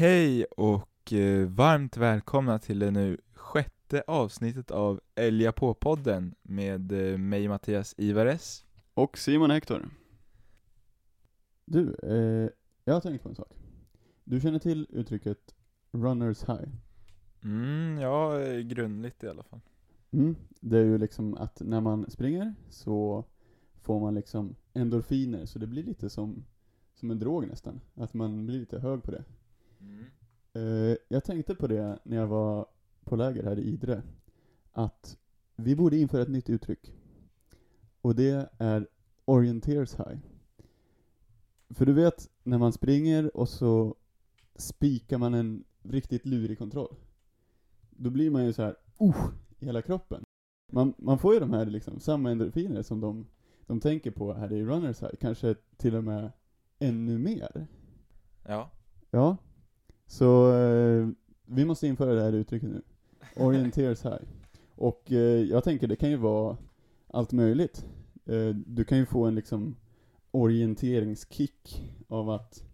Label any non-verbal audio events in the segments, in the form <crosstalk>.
Hej och eh, varmt välkomna till det nu sjätte avsnittet av Älga på-podden med eh, mig Mattias Ivares. Och Simon Hector. Du, eh, jag har tänkt på en sak. Du känner till uttrycket 'runners high'? Mm, ja, eh, grundligt i alla fall. Mm. Det är ju liksom att när man springer så får man liksom endorfiner, så det blir lite som, som en drog nästan. Att man blir lite hög på det. Mm. Eh, jag tänkte på det när jag var på läger här i Idre. Att vi borde införa ett nytt uttryck. Och det är orienteers high. För du vet, när man springer och så spikar man en riktigt lurig kontroll. Då blir man ju så här, uh, i hela kroppen. Man, man får ju de här liksom, samma endorfiner som de, de tänker på här i runners high. Kanske till och med ännu mer. Ja. Ja. Så eh, vi måste införa det här uttrycket nu. Orienteers high. Och eh, jag tänker det kan ju vara allt möjligt. Eh, du kan ju få en liksom orienteringskick av att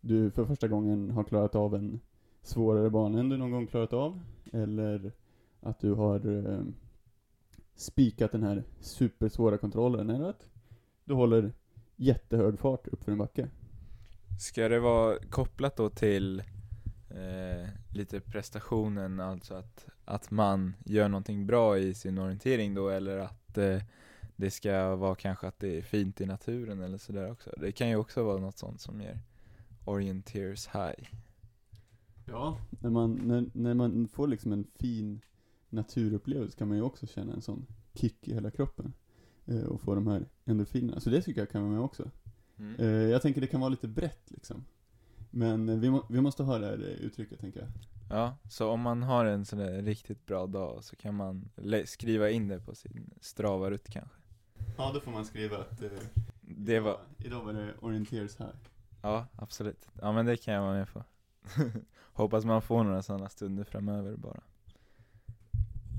du för första gången har klarat av en svårare bana än du någon gång klarat av. Eller att du har eh, spikat den här supersvåra kontrollen. Eller att du håller jättehög fart uppför en backe. Ska det vara kopplat då till eh, lite prestationen, alltså att, att man gör någonting bra i sin orientering då, eller att eh, det ska vara kanske att det är fint i naturen eller sådär också. Det kan ju också vara något sånt som ger orienteers high. Ja. När man, när, när man får liksom en fin naturupplevelse kan man ju också känna en sån kick i hela kroppen. Eh, och få de här endorfinerna. Så det tycker jag kan vara med också. Mm. Eh, jag tänker det kan vara lite brett liksom. Men vi, må, vi måste ha det här uttrycket tänker jag. Ja, så om man har en sån där riktigt bra dag så kan man skriva in det på sin Strava-rutt kanske. Ja, då får man skriva att eh, Det var, idag var det orienteers här. ja absolut. Ja men det kan jag vara med på. <laughs> Hoppas man får några sådana stunder framöver bara.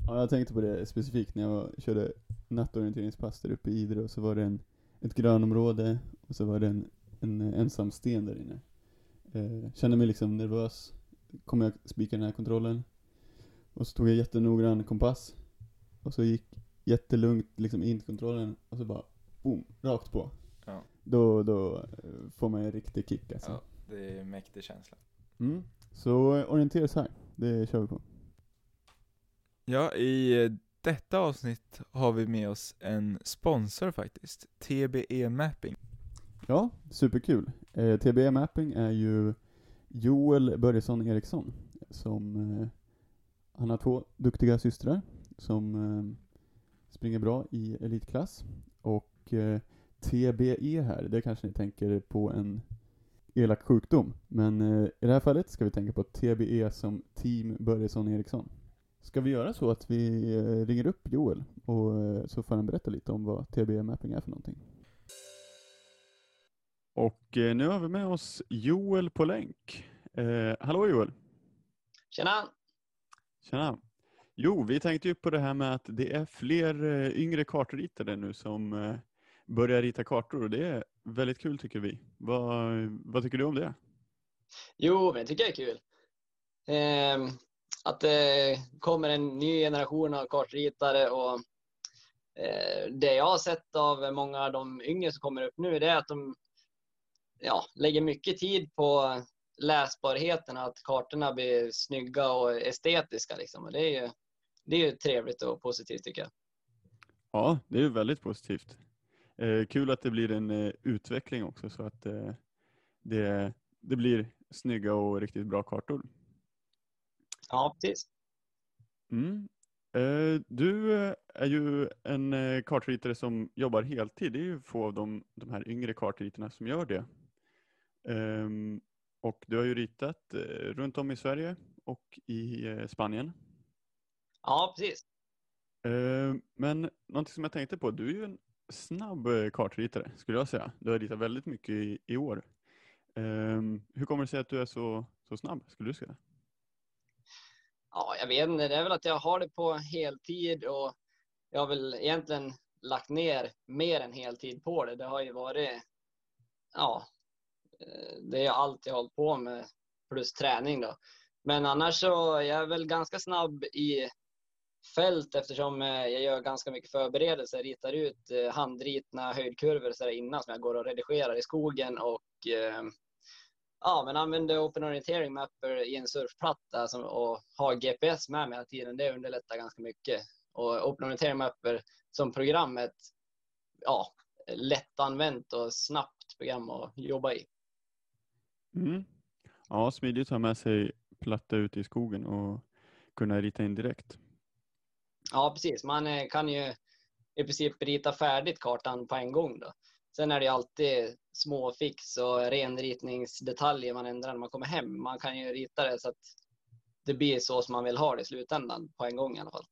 Ja, jag tänkte på det specifikt när jag körde nattorienteringspass där uppe i Idre och så var det en, ett grönområde och så var det en, en ensam sten där inne. Eh, kände mig liksom nervös. Kommer jag spika den här kontrollen? Och så tog jag jättenoggrann kompass. Och så gick jättelugnt liksom in till kontrollen och så bara boom, rakt på. Ja. Då, då eh, får man en riktig kick alltså. Ja, det är en mäktig känsla. Mm. Så orientera sig här, det kör vi på. Ja, i eh, detta avsnitt har vi med oss en sponsor faktiskt. TBE Mapping. Ja, superkul. Eh, TBE Mapping är ju Joel Börjesson Eriksson som, eh, han har två duktiga systrar som eh, springer bra i elitklass och eh, TBE här, det kanske ni tänker på en elak sjukdom, men eh, i det här fallet ska vi tänka på TBE som Team Börjesson Eriksson. Ska vi göra så att vi eh, ringer upp Joel och eh, så får han berätta lite om vad TBE Mapping är för någonting? Och eh, nu har vi med oss Joel på länk. Eh, hallå Joel! Tjena! Tjena! Jo, vi tänkte ju på det här med att det är fler eh, yngre kartritare nu som eh, börjar rita kartor och det är väldigt kul tycker vi. Vad, vad tycker du om det? Jo, men det tycker jag är kul. Ehm, att det kommer en ny generation av kartritare och eh, det jag har sett av många av de yngre som kommer upp nu det är att de ja, lägger mycket tid på läsbarheten, att kartorna blir snygga och estetiska. Liksom. Och det, är ju, det är ju trevligt och positivt tycker jag. Ja, det är väldigt positivt. Eh, kul att det blir en eh, utveckling också så att eh, det, det blir snygga och riktigt bra kartor. Ja, precis. Mm. Eh, du eh, är ju en eh, kartritare som jobbar heltid. Det är ju få av de, de här yngre kartritarna som gör det. Ehm, och du har ju ritat eh, runt om i Sverige och i eh, Spanien. Ja, precis. Ehm, men någonting som jag tänkte på, du är ju en snabb eh, kartritare skulle jag säga. Du har ritat väldigt mycket i, i år. Ehm, hur kommer det sig att du är så, så snabb skulle du säga? Ja, jag vet inte. Det är väl att jag har det på heltid och jag har väl egentligen lagt ner mer än heltid på det. Det har ju varit, ja, Eh, det är allt jag har hållit på med plus träning då. Men annars så är jag väl ganska snabb i fält eftersom eh, jag gör ganska mycket förberedelser, ritar ut eh, handritna höjdkurvor så innan som jag går och redigerar i skogen och ja, men använder Open Orienteering Mapper i en surfplatta som, och har GPS med mig hela tiden. Det underlättar ganska mycket. Och Open Orienteering Mapper som programmet, ja, lättanvänt och snabbt program att jobba i. Mm. Ja, smidigt att ha med sig platta ute i skogen och kunna rita in direkt. Ja, precis. Man eh, kan ju i princip rita färdigt kartan på en gång. Då. Sen är det alltid små fix och renritningsdetaljer man ändrar när man kommer hem. Man kan ju rita det så att det blir så som man vill ha det i slutändan på en gång i alla fall.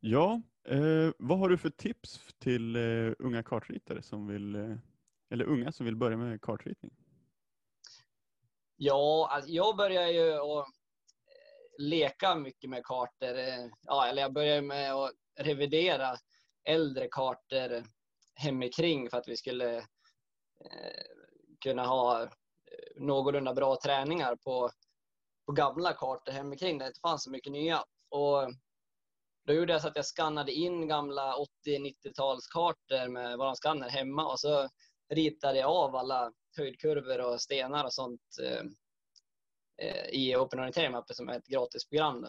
Ja, eh, vad har du för tips till eh, unga kartritare som vill, eh, eller unga som vill börja med kartritning? Ja, alltså jag börjar ju att eh, leka mycket med kartor. Eh, ja, eller jag började med att revidera äldre kartor hemikring för att vi skulle eh, kunna ha eh, någorlunda bra träningar på, på gamla kartor hemikring där det inte fanns så mycket nya. Och då gjorde jag så att jag skannade in gamla 80-90-talskartor med våran skanner hemma och så ritade jag av alla höjdkurvor och stenar och sånt eh, i Open Orienteering Mapper som är ett gratisprogram.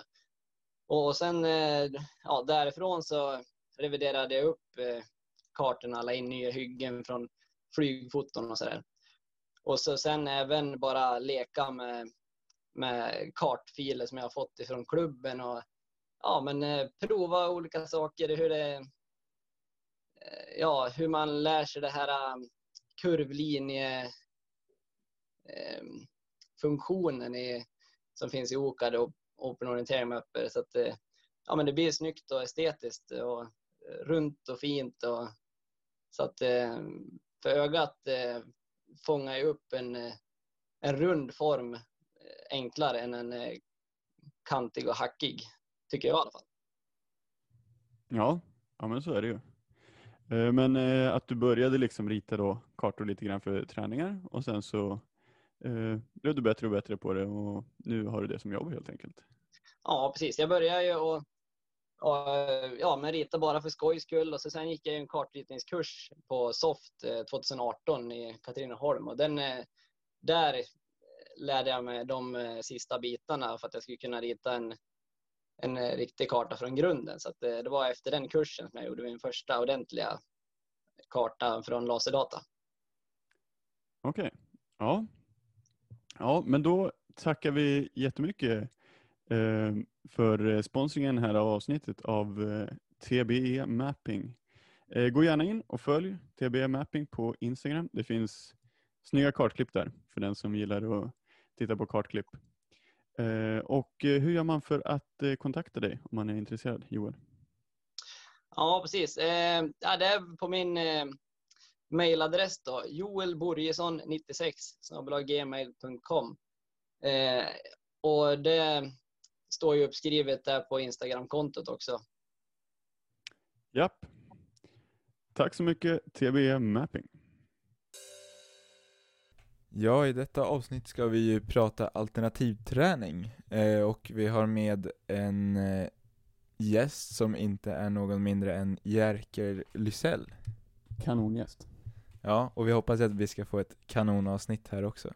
Och sen eh, ja, därifrån så reviderade jag upp eh, kartorna, la in nya hyggen från flygfoton och sådär. Och så sen även bara leka med, med kartfiler som jag har fått ifrån klubben och ja, men eh, prova olika saker, hur det eh, ja, hur man lär sig det här eh, kurvlinjefunktionen ehm, i, som finns i OCAD och Open Orientering Mapper så att eh, ja, men det blir snyggt och estetiskt och eh, runt och fint och så att ehm, för ögat eh, fångar jag upp en, en rund form enklare än en kantig och hackig, tycker jag i alla fall. Ja, ja men så är det ju. Eh, men eh, att du började liksom rita då kartor lite grann för träningar och sen så eh, blev du bättre och bättre på det och nu har du det som jobb helt enkelt. Ja, precis. Jag började ju och och, ja, men rita bara för skojs skull. Och så sen gick jag en kartritningskurs på Soft eh, 2018 i Katrineholm. Och den, där lärde jag mig de sista bitarna för att jag skulle kunna rita en, en eh, riktig karta från grunden. Så det, eh, det var efter den kursen som jag gjorde min första ordentliga karta från laserdata. Okej, okay. ja. Ja, men då tackar vi jättemycket eh, för sponsringen här av avsnittet av eh, TBE Mapping. Eh, gå gärna in och följ TBE Mapping på Instagram. Det finns snygga kartklipp där för den som gillar att titta på kartklipp. Och hur gör man för att kontakta dig om man är intresserad, Joel? Ja, precis. Det är på min mailadress då, joelborgesson96 gmail.com. Och det står ju uppskrivet där på Instagram-kontot också. Japp. Tack så mycket TBE Mapping. Ja, i detta avsnitt ska vi ju prata alternativträning eh, och vi har med en eh, gäst som inte är någon mindre än Jerker Lysell. Kanongäst. Ja, och vi hoppas att vi ska få ett kanonavsnitt här också.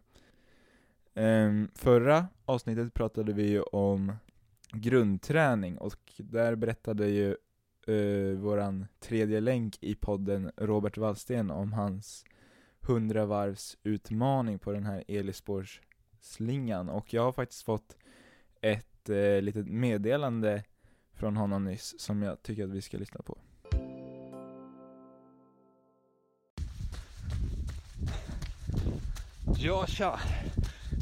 Eh, förra avsnittet pratade vi ju om grundträning och där berättade ju uh, våran tredje länk i podden Robert Wallsten om hans 100 varvs utmaning på den här Elispårsslingan och jag har faktiskt fått ett eh, litet meddelande från honom nyss som jag tycker att vi ska lyssna på. Ja, tja!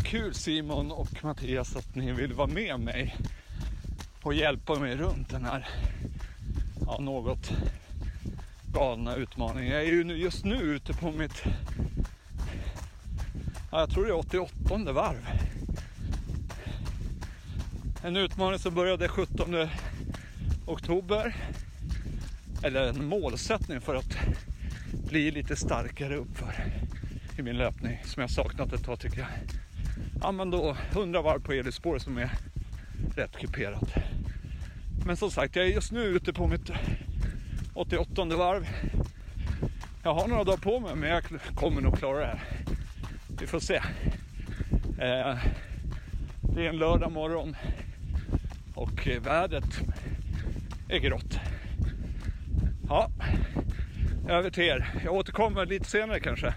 Kul Simon och Mattias att ni vill vara med mig och hjälpa mig runt den här ja, något galna utmaning. Jag är ju just nu ute på mitt, ja, jag tror det är 88 varv. En utmaning som började 17 oktober. Eller en målsättning för att bli lite starkare uppför i min löpning som jag saknat ett tag tycker jag. ja men då 100 varv på elspår som är rätt kuperat. Men som sagt, jag är just nu ute på mitt 88 varv. Jag har några dagar på mig men jag kommer nog klara det här. Vi får se. Eh, det är en lördag morgon och vädret är grått. Ja, över till er. Jag återkommer lite senare kanske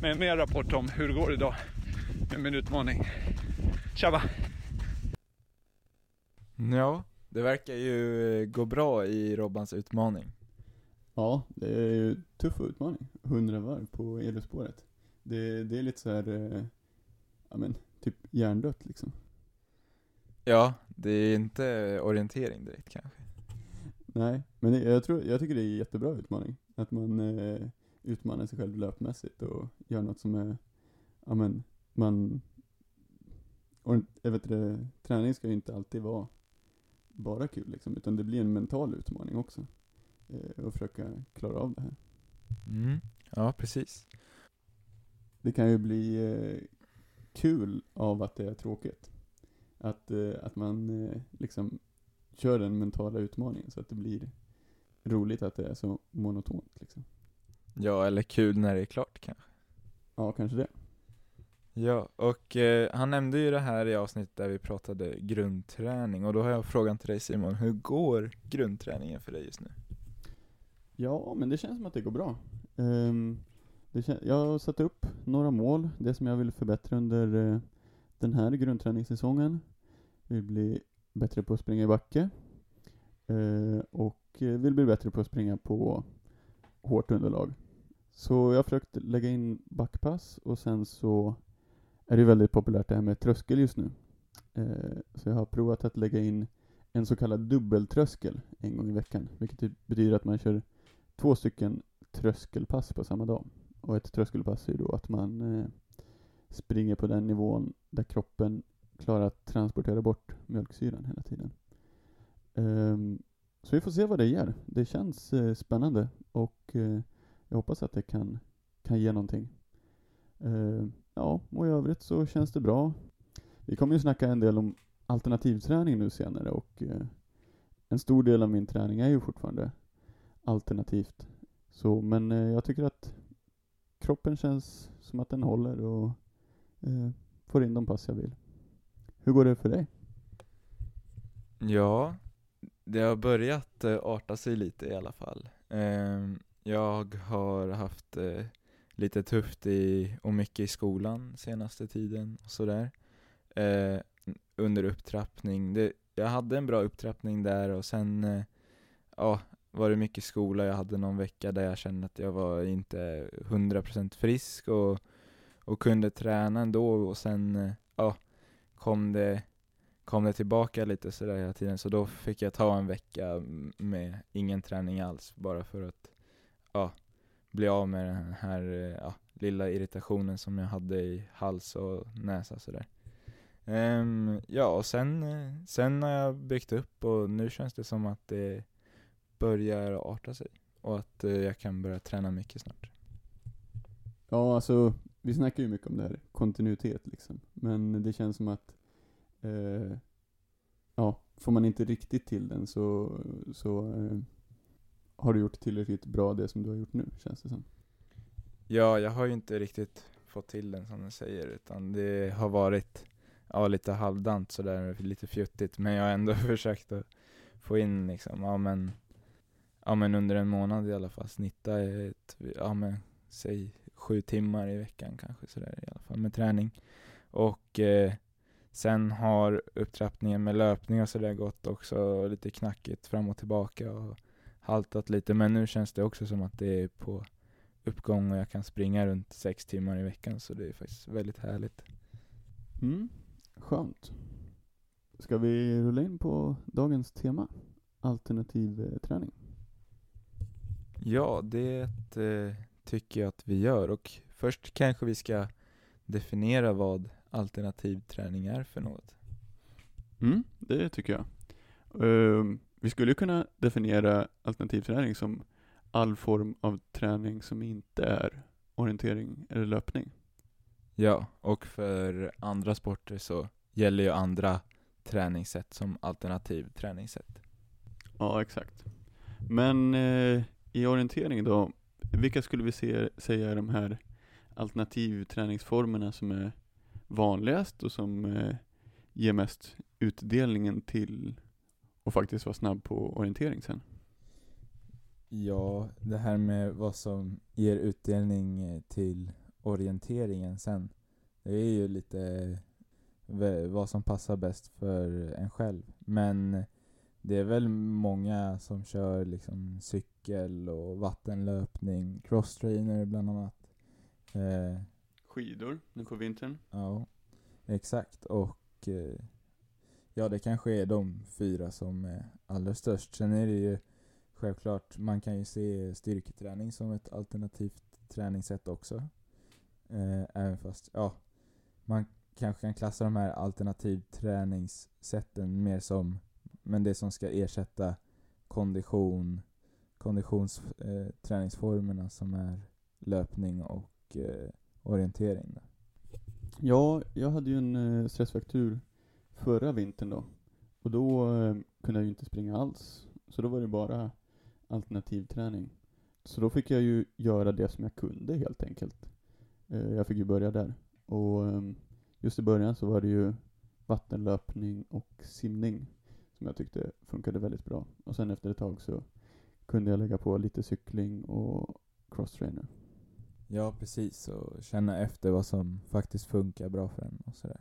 med mer rapport om hur det går idag med min utmaning. Tjaba! Ja, det verkar ju gå bra i Robbans utmaning. Ja, det är ju tuff utmaning. 100 varv på elspåret. Det, det är lite så här, eh, ja men, typ hjärndött liksom. Ja, det är inte orientering direkt kanske. Nej, men det- jag, tror, jag tycker det är en jättebra utmaning. Att man eh, utmanar sig själv löpmässigt och gör något som är, ja men, man, och jag vet det, träning ska ju inte alltid vara bara kul liksom, utan det blir en mental utmaning också. Eh, att försöka klara av det här. Mm. Ja, precis. Det kan ju bli eh, kul av att det är tråkigt. Att, eh, att man eh, liksom kör den mentala utmaningen så att det blir roligt att det är så monotont liksom. Ja, eller kul när det är klart kanske. Ja, kanske det. Ja, och eh, han nämnde ju det här i avsnittet där vi pratade grundträning och då har jag frågan till dig Simon, hur går grundträningen för dig just nu? Ja, men det känns som att det går bra. Um, det kän- jag har satt upp några mål, det som jag vill förbättra under uh, den här grundträningssäsongen. Vill bli bättre på att springa i backe. Uh, och eh, vill bli bättre på att springa på hårt underlag. Så jag har försökt lägga in backpass och sen så är det väldigt populärt det här med tröskel just nu. Uh, så jag har provat att lägga in en så kallad dubbeltröskel en gång i veckan, vilket typ betyder att man kör två stycken tröskelpass på samma dag. Och ett tröskelpass är ju då att man eh, springer på den nivån där kroppen klarar att transportera bort mjölksyran hela tiden. Um, så vi får se vad det ger. Det känns eh, spännande och eh, jag hoppas att det kan, kan ge någonting. Uh, ja, och i övrigt så känns det bra. Vi kommer ju snacka en del om alternativträning nu senare och eh, en stor del av min träning är ju fortfarande alternativt. Så, men eh, jag tycker att kroppen känns som att den håller och eh, får in de pass jag vill. Hur går det för dig? Ja, det har börjat eh, arta sig lite i alla fall. Eh, jag har haft eh, lite tufft i, och mycket i skolan senaste tiden och sådär. Eh, under upptrappning. Det, jag hade en bra upptrappning där och sen eh, ja, var det mycket skola. Jag hade någon vecka där jag kände att jag var inte 100% frisk och, och kunde träna ändå och sen ja, kom det kom det tillbaka lite sådär hela tiden så då fick jag ta en vecka med ingen träning alls bara för att ja, bli av med den här ja, lilla irritationen som jag hade i hals och näsa sådär. Um, ja och sen, sen har jag byggt upp och nu känns det som att det börjar arta sig och att eh, jag kan börja träna mycket snart. Ja, alltså vi snackar ju mycket om det här, kontinuitet liksom. Men det känns som att eh, ja, får man inte riktigt till den så, så eh, har du gjort tillräckligt bra det som du har gjort nu, känns det som. Ja, jag har ju inte riktigt fått till den som du säger, utan det har varit ja, lite halvdant sådär, lite fjuttigt, men jag har ändå <laughs> försökt att få in liksom, ja men, ja men under en månad i alla fall, snitta ett, ja men, säg sju timmar i veckan kanske sådär i alla fall med träning. Och eh, sen har upptrappningen med löpning och sådär gått också lite knackigt fram och tillbaka och haltat lite, men nu känns det också som att det är på uppgång och jag kan springa runt sex timmar i veckan så det är faktiskt väldigt härligt. Mm, skönt. Ska vi rulla in på dagens tema? Alternativ eh, träning. Ja, det eh, tycker jag att vi gör och först kanske vi ska definiera vad alternativ träning är för något. Mm, det tycker jag. Ehm, vi skulle kunna definiera alternativträning som all form av träning som inte är orientering eller löpning. Ja, och för andra sporter så gäller ju andra träningssätt som alternativ träningssätt. Ja, exakt. Men eh, i orientering då, vilka skulle vi se, säga är de här alternativträningsformerna som är vanligast och som eh, ger mest utdelningen till att faktiskt vara snabb på orientering sen? Ja, det här med vad som ger utdelning eh, till orienteringen sen. Det är ju lite vad som passar bäst för en själv. Men eh, det är väl många som kör liksom cykel och vattenlöpning, crosstrainer bland annat. Eh, Skidor nu på vintern. ja, exakt. Och eh, ja, det kanske är de fyra som är allra störst. Sen är det ju självklart, man kan ju se styrketräning som ett alternativt träningssätt också. Eh, även fast, ja, man kanske kan klassa de här alternativträningssätten mer som, men det som ska ersätta kondition, konditionsträningsformerna eh, som är löpning och eh, orientering. Då. Ja, jag hade ju en eh, stressfraktur förra vintern då. Och då eh, kunde jag ju inte springa alls. Så då var det bara alternativträning. Så då fick jag ju göra det som jag kunde helt enkelt. Eh, jag fick ju börja där. Och ehm, just i början så var det ju vattenlöpning och simning som jag tyckte funkade väldigt bra. Och sen efter ett tag så kunde jag lägga på lite cykling och crosstrainer. Ja, precis. Och känna efter vad som faktiskt funkar bra för en och sådär.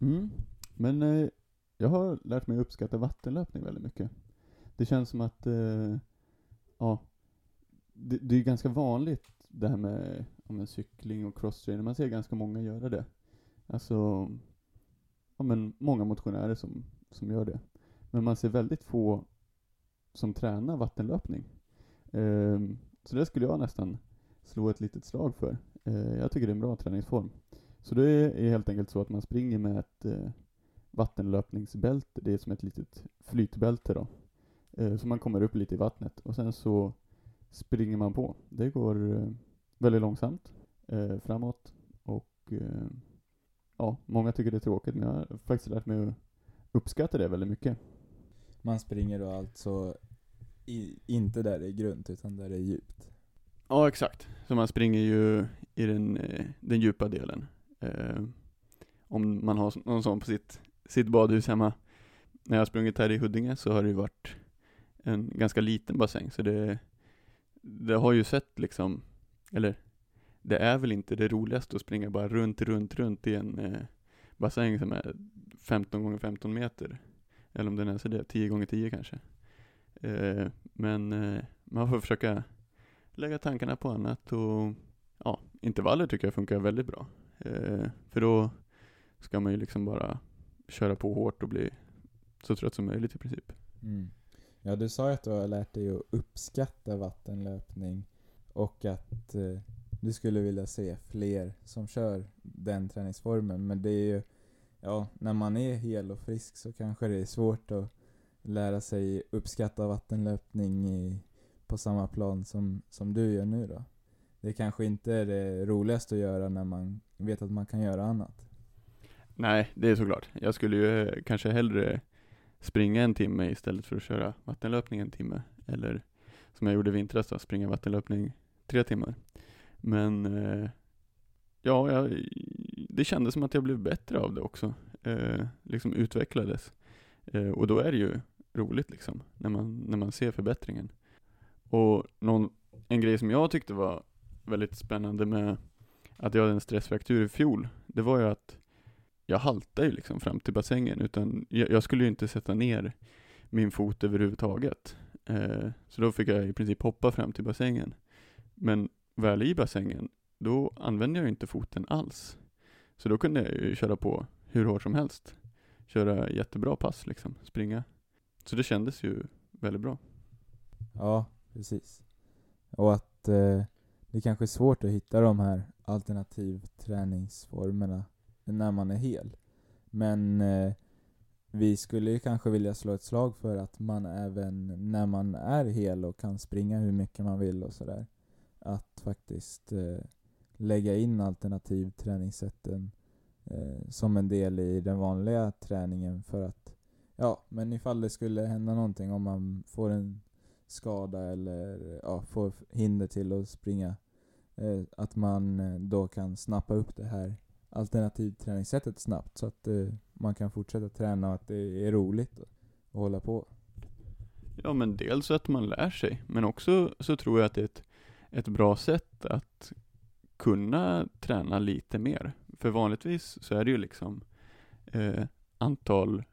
Mm. Men eh, jag har lärt mig uppskatta vattenlöpning väldigt mycket. Det känns som att, eh, ja, det, det är ganska vanligt det här med, ja, cykling och crosstrainer. Man ser ganska många göra det. Alltså, ja men många motionärer som, som gör det. Men man ser väldigt få som tränar vattenlöpning. Ehm, så det skulle jag nästan slå ett litet slag för. Eh, jag tycker det är en bra träningsform. Så det är helt enkelt så att man springer med ett eh, vattenlöpningsbälte. Det är som ett litet flytbälte då. Eh, så man kommer upp lite i vattnet och sen så springer man på. Det går eh, väldigt långsamt eh, framåt och eh, ja, många tycker det är tråkigt men jag har faktiskt lärt mig att uppskatta det väldigt mycket. Man springer då alltså i, inte där det är grunt, utan där det är djupt. Ja, exakt. Så man springer ju i den, eh, den djupa delen. Eh, om man har någon sån på sitt, sitt badhus hemma. När jag har sprungit här i Huddinge så har det ju varit en ganska liten bassäng, så det, det har ju sett liksom, eller det är väl inte det roligaste att springa bara runt, runt, runt i en eh, bassäng som är 15 gånger 15 meter. Eller om den är är det, 10 gånger 10 kanske. Eh, men eh, man får försöka lägga tankarna på annat och ja, intervaller tycker jag funkar väldigt bra. Eh, för då ska man ju liksom bara köra på hårt och bli så trött som möjligt i princip. Mm. Ja, du sa ju att du har lärt dig att uppskatta vattenlöpning och att eh, du skulle vilja se fler som kör den träningsformen. Men det är ju, ja, när man är hel och frisk så kanske det är svårt att lära sig uppskatta vattenlöpning i, på samma plan som, som du gör nu då. Det kanske inte är det roligaste att göra när man vet att man kan göra annat. Nej, det är såklart. Jag skulle ju eh, kanske hellre springa en timme istället för att köra vattenlöpning en timme. Eller som jag gjorde i vintras då, springa vattenlöpning tre timmar. Men eh, ja, jag, det kändes som att jag blev bättre av det också. Eh, liksom utvecklades. Eh, och då är det ju roligt liksom, när man, när man ser förbättringen. Och någon, en grej som jag tyckte var väldigt spännande med att jag hade en stressfraktur i fjol, det var ju att jag haltade ju liksom fram till bassängen, utan jag, jag skulle ju inte sätta ner min fot överhuvudtaget. Eh, så då fick jag i princip hoppa fram till bassängen. Men väl i bassängen, då använde jag ju inte foten alls. Så då kunde jag ju köra på hur hårt som helst. Köra jättebra pass liksom, springa. Så det kändes ju väldigt bra. Ja, precis. Och att eh, det kanske är svårt att hitta de här alternativträningsformerna när man är hel. Men eh, vi skulle ju kanske vilja slå ett slag för att man även när man är hel och kan springa hur mycket man vill och sådär, att faktiskt eh, lägga in alternativ träningssätten eh, som en del i den vanliga träningen för att, ja, men ifall det skulle hända någonting, om man får en skada eller ja, får hinder till att springa, eh, att man eh, då kan snappa upp det här alternativträningssättet snabbt så att eh, man kan fortsätta träna och att det är roligt att hålla på. Ja men dels att man lär sig, men också så tror jag att det är ett, ett bra sätt att kunna träna lite mer. För vanligtvis så är det ju liksom eh, antal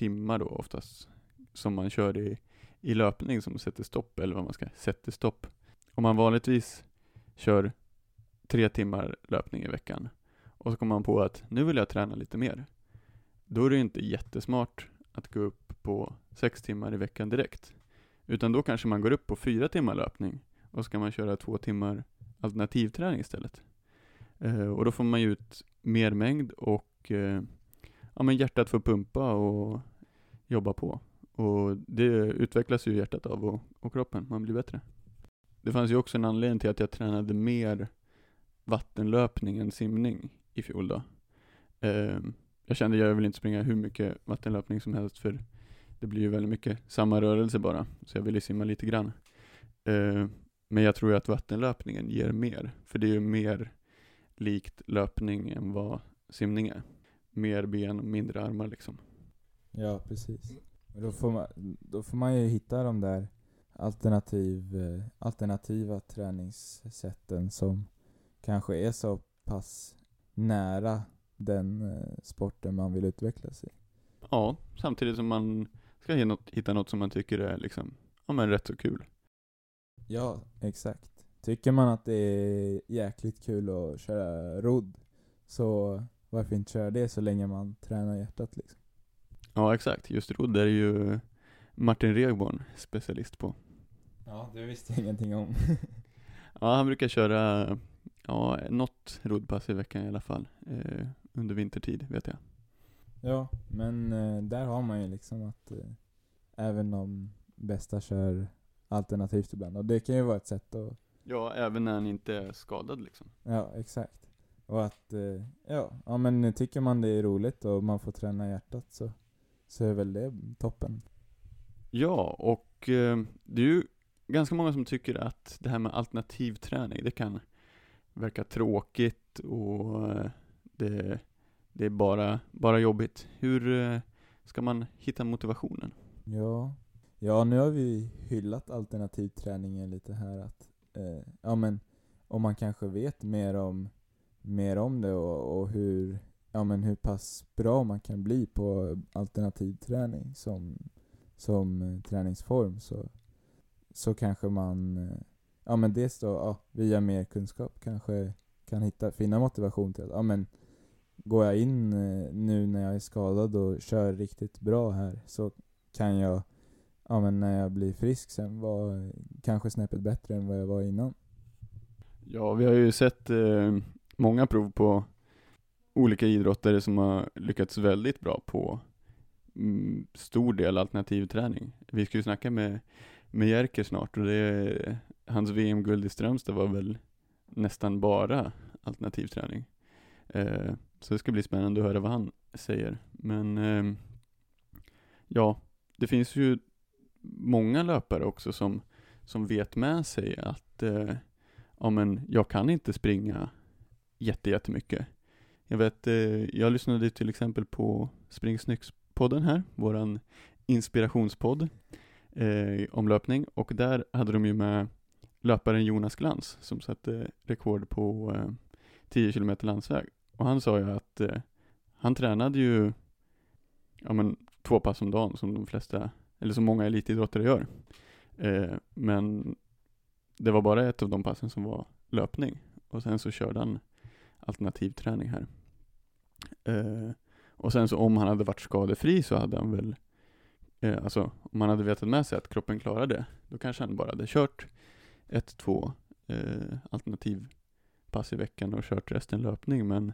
timmar då oftast som man kör i, i löpning som sätter stopp, eller vad man ska sätta stopp. Om man vanligtvis kör tre timmar löpning i veckan och så kommer man på att nu vill jag träna lite mer. Då är det inte jättesmart att gå upp på sex timmar i veckan direkt. Utan då kanske man går upp på fyra timmar löpning och ska man köra två timmar alternativträning istället. Eh, och då får man ju ut mer mängd och eh, ja, men hjärtat får pumpa och jobba på. Och det utvecklas ju hjärtat av och, och kroppen, man blir bättre. Det fanns ju också en anledning till att jag tränade mer vattenlöpning än simning i fjol då. Eh, jag kände att jag vill inte springa hur mycket vattenlöpning som helst för det blir ju väldigt mycket samma rörelse bara, så jag ville simma lite grann. Eh, men jag tror ju att vattenlöpningen ger mer, för det är ju mer likt löpning än vad simning är. Mer ben och mindre armar liksom. Ja, precis. då får man, då får man ju hitta de där alternativ, eh, alternativa träningssätten som kanske är så pass nära den eh, sporten man vill utvecklas i. Ja, samtidigt som man ska hitta något som man tycker är liksom, ja men rätt så kul. Ja, exakt. Tycker man att det är jäkligt kul att köra rodd, så varför inte köra det så länge man tränar hjärtat liksom? Ja, exakt. Just rodd är ju Martin Regborn specialist på. Ja, det visste jag ingenting om. <laughs> ja, han brukar köra, ja, något roddpass i veckan i alla fall. Eh, under vintertid, vet jag. Ja, men eh, där har man ju liksom att eh, även de bästa kör alternativt ibland. Och det kan ju vara ett sätt att Ja, även när han inte är skadad liksom. Ja, exakt. Och att, eh, ja, ja men tycker man det är roligt och man får träna hjärtat så, så är väl det toppen. Ja, och eh, det är ju ganska många som tycker att det här med alternativträning, det kan verka tråkigt och eh, det, det är bara, bara jobbigt. Hur eh, ska man hitta motivationen? Ja, ja nu har vi hyllat alternativträningen lite här att ja men om man kanske vet mer om, mer om det och, och hur, ja men hur pass bra man kan bli på alternativ träning som, som eh, träningsform så, så kanske man, eh, ja men dels då, ja, via mer kunskap kanske kan hitta, finna motivation till att, ja men går jag in eh, nu när jag är skadad och kör riktigt bra här så kan jag ja, men när jag blir frisk sen vara kanske snäppet bättre än vad jag var innan. Ja, vi har ju sett eh, många prov på olika idrottare som har lyckats väldigt bra på mm, stor del alternativ träning. Vi ska ju snacka med, med Jerker snart och det, hans VM-guld i Strömstad var väl nästan bara alternativ träning. Eh, så det ska bli spännande att höra vad han säger. Men eh, ja, det finns ju många löpare också som, som vet med sig att eh, ja, men jag kan inte springa jättemycket. Jag vet, eh, jag lyssnade till exempel på Spring podden här, våran inspirationspodd eh, om löpning och där hade de ju med löparen Jonas Glans som satte rekord på eh, 10 km landsväg. Och han sa ju att eh, han tränade ju ja, men, två pass om dagen som de flesta eller som många elitidrottare gör. Eh, men det var bara ett av de passen som var löpning och sen så körde han alternativ träning här. Eh, och sen så om han hade varit skadefri så hade han väl, eh, alltså om han hade vetat med sig att kroppen klarar det, då kanske han bara hade kört ett, två eh, alternativ pass i veckan och kört resten löpning, men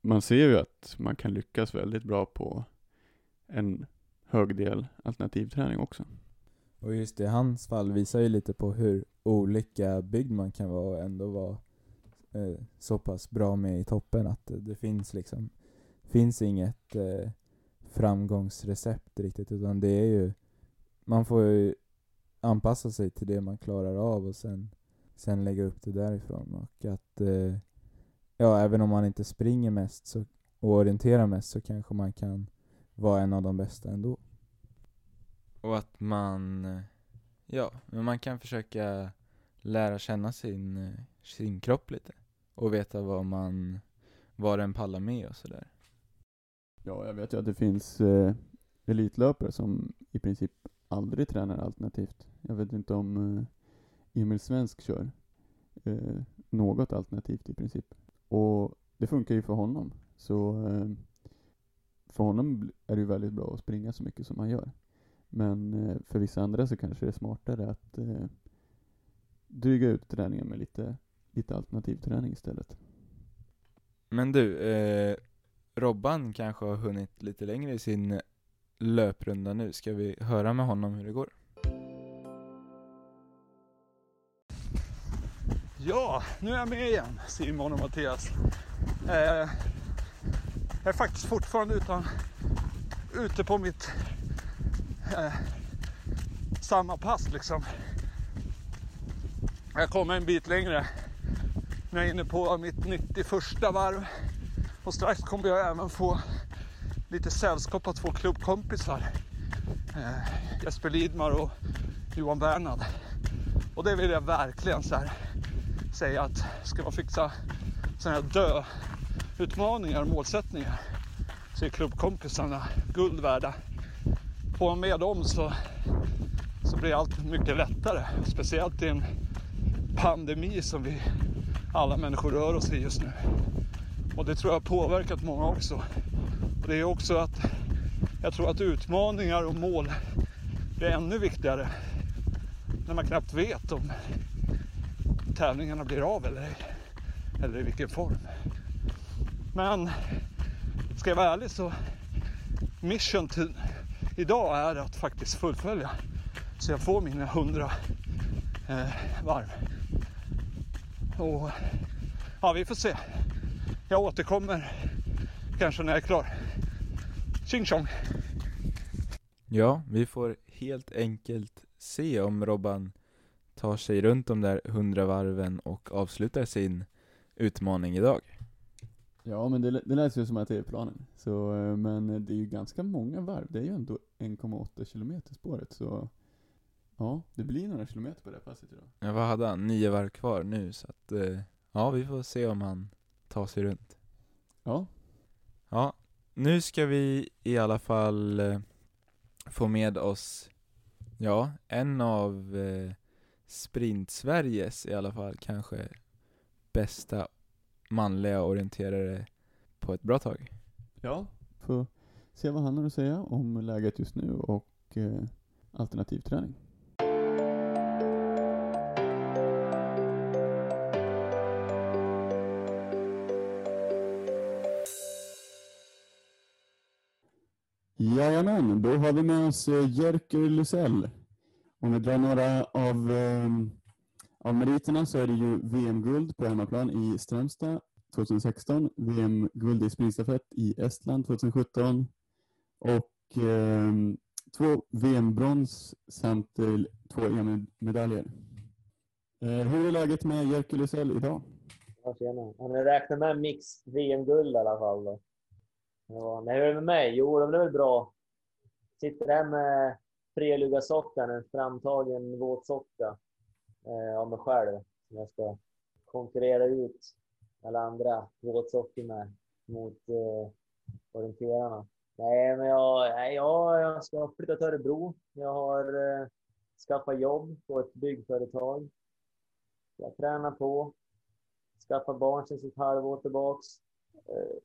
man ser ju att man kan lyckas väldigt bra på en hög del alternativträning också. Och just i hans fall visar ju lite på hur olika byggd man kan vara och ändå vara eh, så pass bra med i toppen att det, finns liksom, finns inget eh, framgångsrecept riktigt utan det är ju, man får ju anpassa sig till det man klarar av och sen, sen lägga upp det därifrån och att eh, ja, även om man inte springer mest så, och orienterar mest så kanske man kan vara en av de bästa ändå. Och att man, eh, ja, men man kan försöka lära känna sin, eh, sin kropp lite och veta vad man, vad den pallar med och sådär. Ja, jag vet ju att det finns eh, elitlöpare som i princip aldrig tränar alternativt. Jag vet inte om eh, Emil Svensk kör eh, något alternativt i princip. Och det funkar ju för honom. Så eh, för honom är det ju väldigt bra att springa så mycket som han gör. Men eh, för vissa andra så kanske det är smartare att eh, dryga ut träningen med lite, lite alternativ träning istället. Men du, eh, Robban kanske har hunnit lite längre i sin löprunda nu. Ska vi höra med honom hur det går? Ja, nu är jag med igen, Simon och Mattias. Eh, jag är faktiskt fortfarande utan, ute på mitt eh, samma pass liksom. Jag kommer en bit längre. Nu är jag inne på mitt 91 varv. Och strax kommer jag även få lite sällskap av två klubbkompisar. Eh, Jesper Lidmar och Johan Bernhard. Och det vill jag verkligen så här säga att ska man fixa sådana här dö-utmaningar och målsättningar så är klubbkompisarna guld värda. Får man med dem så, så blir allt mycket lättare. Speciellt i en pandemi som vi alla människor rör oss i just nu. Och det tror jag har påverkat många också. Och det är också att jag tror att utmaningar och mål blir ännu viktigare när man knappt vet om tävlingarna blir av eller ej. Eller i vilken form. Men ska jag vara ärlig så mission till idag är att faktiskt fullfölja så jag får mina hundra eh, varv. Och ja, vi får se. Jag återkommer kanske när jag är klar. Tjing tjong! Ja, vi får helt enkelt se om Robban tar sig runt de där hundra varven och avslutar sin utmaning idag. Ja, men det, det lät ju som att det är planen. Så, eh, men det är ju ganska många varv. Det är ju ändå 1,8 kilometer spåret, så ja, det blir några kilometer på det här passet idag. Ja, vad hade han? Nio varv kvar nu, så att eh, ja, vi får se om han tar sig runt. Ja, Ja, nu ska vi i alla fall eh, få med oss, ja, en av eh, Sprint-Sveriges i alla fall kanske bästa manliga orienterare på ett bra tag. ja. Får se vad han har att säga om läget just nu och eh, alternativ Jajamän, då har vi med oss eh, Jerker Lysell. Om vi drar några av, eh, av meriterna så är det ju VM-guld på hemmaplan i Strömstad 2016, VM-guld i sprintstafett i Estland 2017 och eh, två VM-brons samt eh, två EM-medaljer. Eh, hur är läget med Jerker Lysell idag? Ja, tjena. Om jag räknar med mix VM-guld i alla fall då. Ja, nej, hur är det med mig? Jo, det är väl bra. Sitter där med prelugasockan, en framtagen våtsocka eh, av mig själv. Som jag ska konkurrera ut alla andra våtsockor med mot eh, orienterarna. Nej, men jag, nej, jag, jag ska flytta till Örebro. Jag har eh, skaffat jobb på ett byggföretag. Jag tränar på. Skaffat barn sen ett halvår tillbaks. Eh,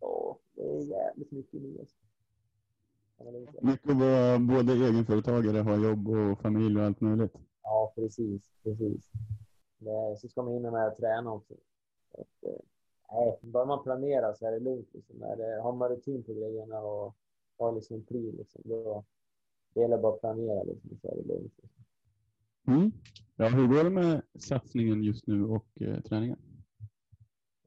Ja, det är jävligt mycket nu. alltså. Kan man lugnt säga. Mycket att vara både egenföretagare, ha jobb och familj och allt möjligt. Ja, precis, precis. Det, så ska man hinna med att träna också. Så att, eh, nej, bara man planerar så är det lugnt. Liksom. Det, har man rutin på grejerna och har liksom en liksom, då det gäller bara att planera liksom, så är det lugnt. Liksom. Mm. Ja, hur går det med satsningen just nu och eh, träningen?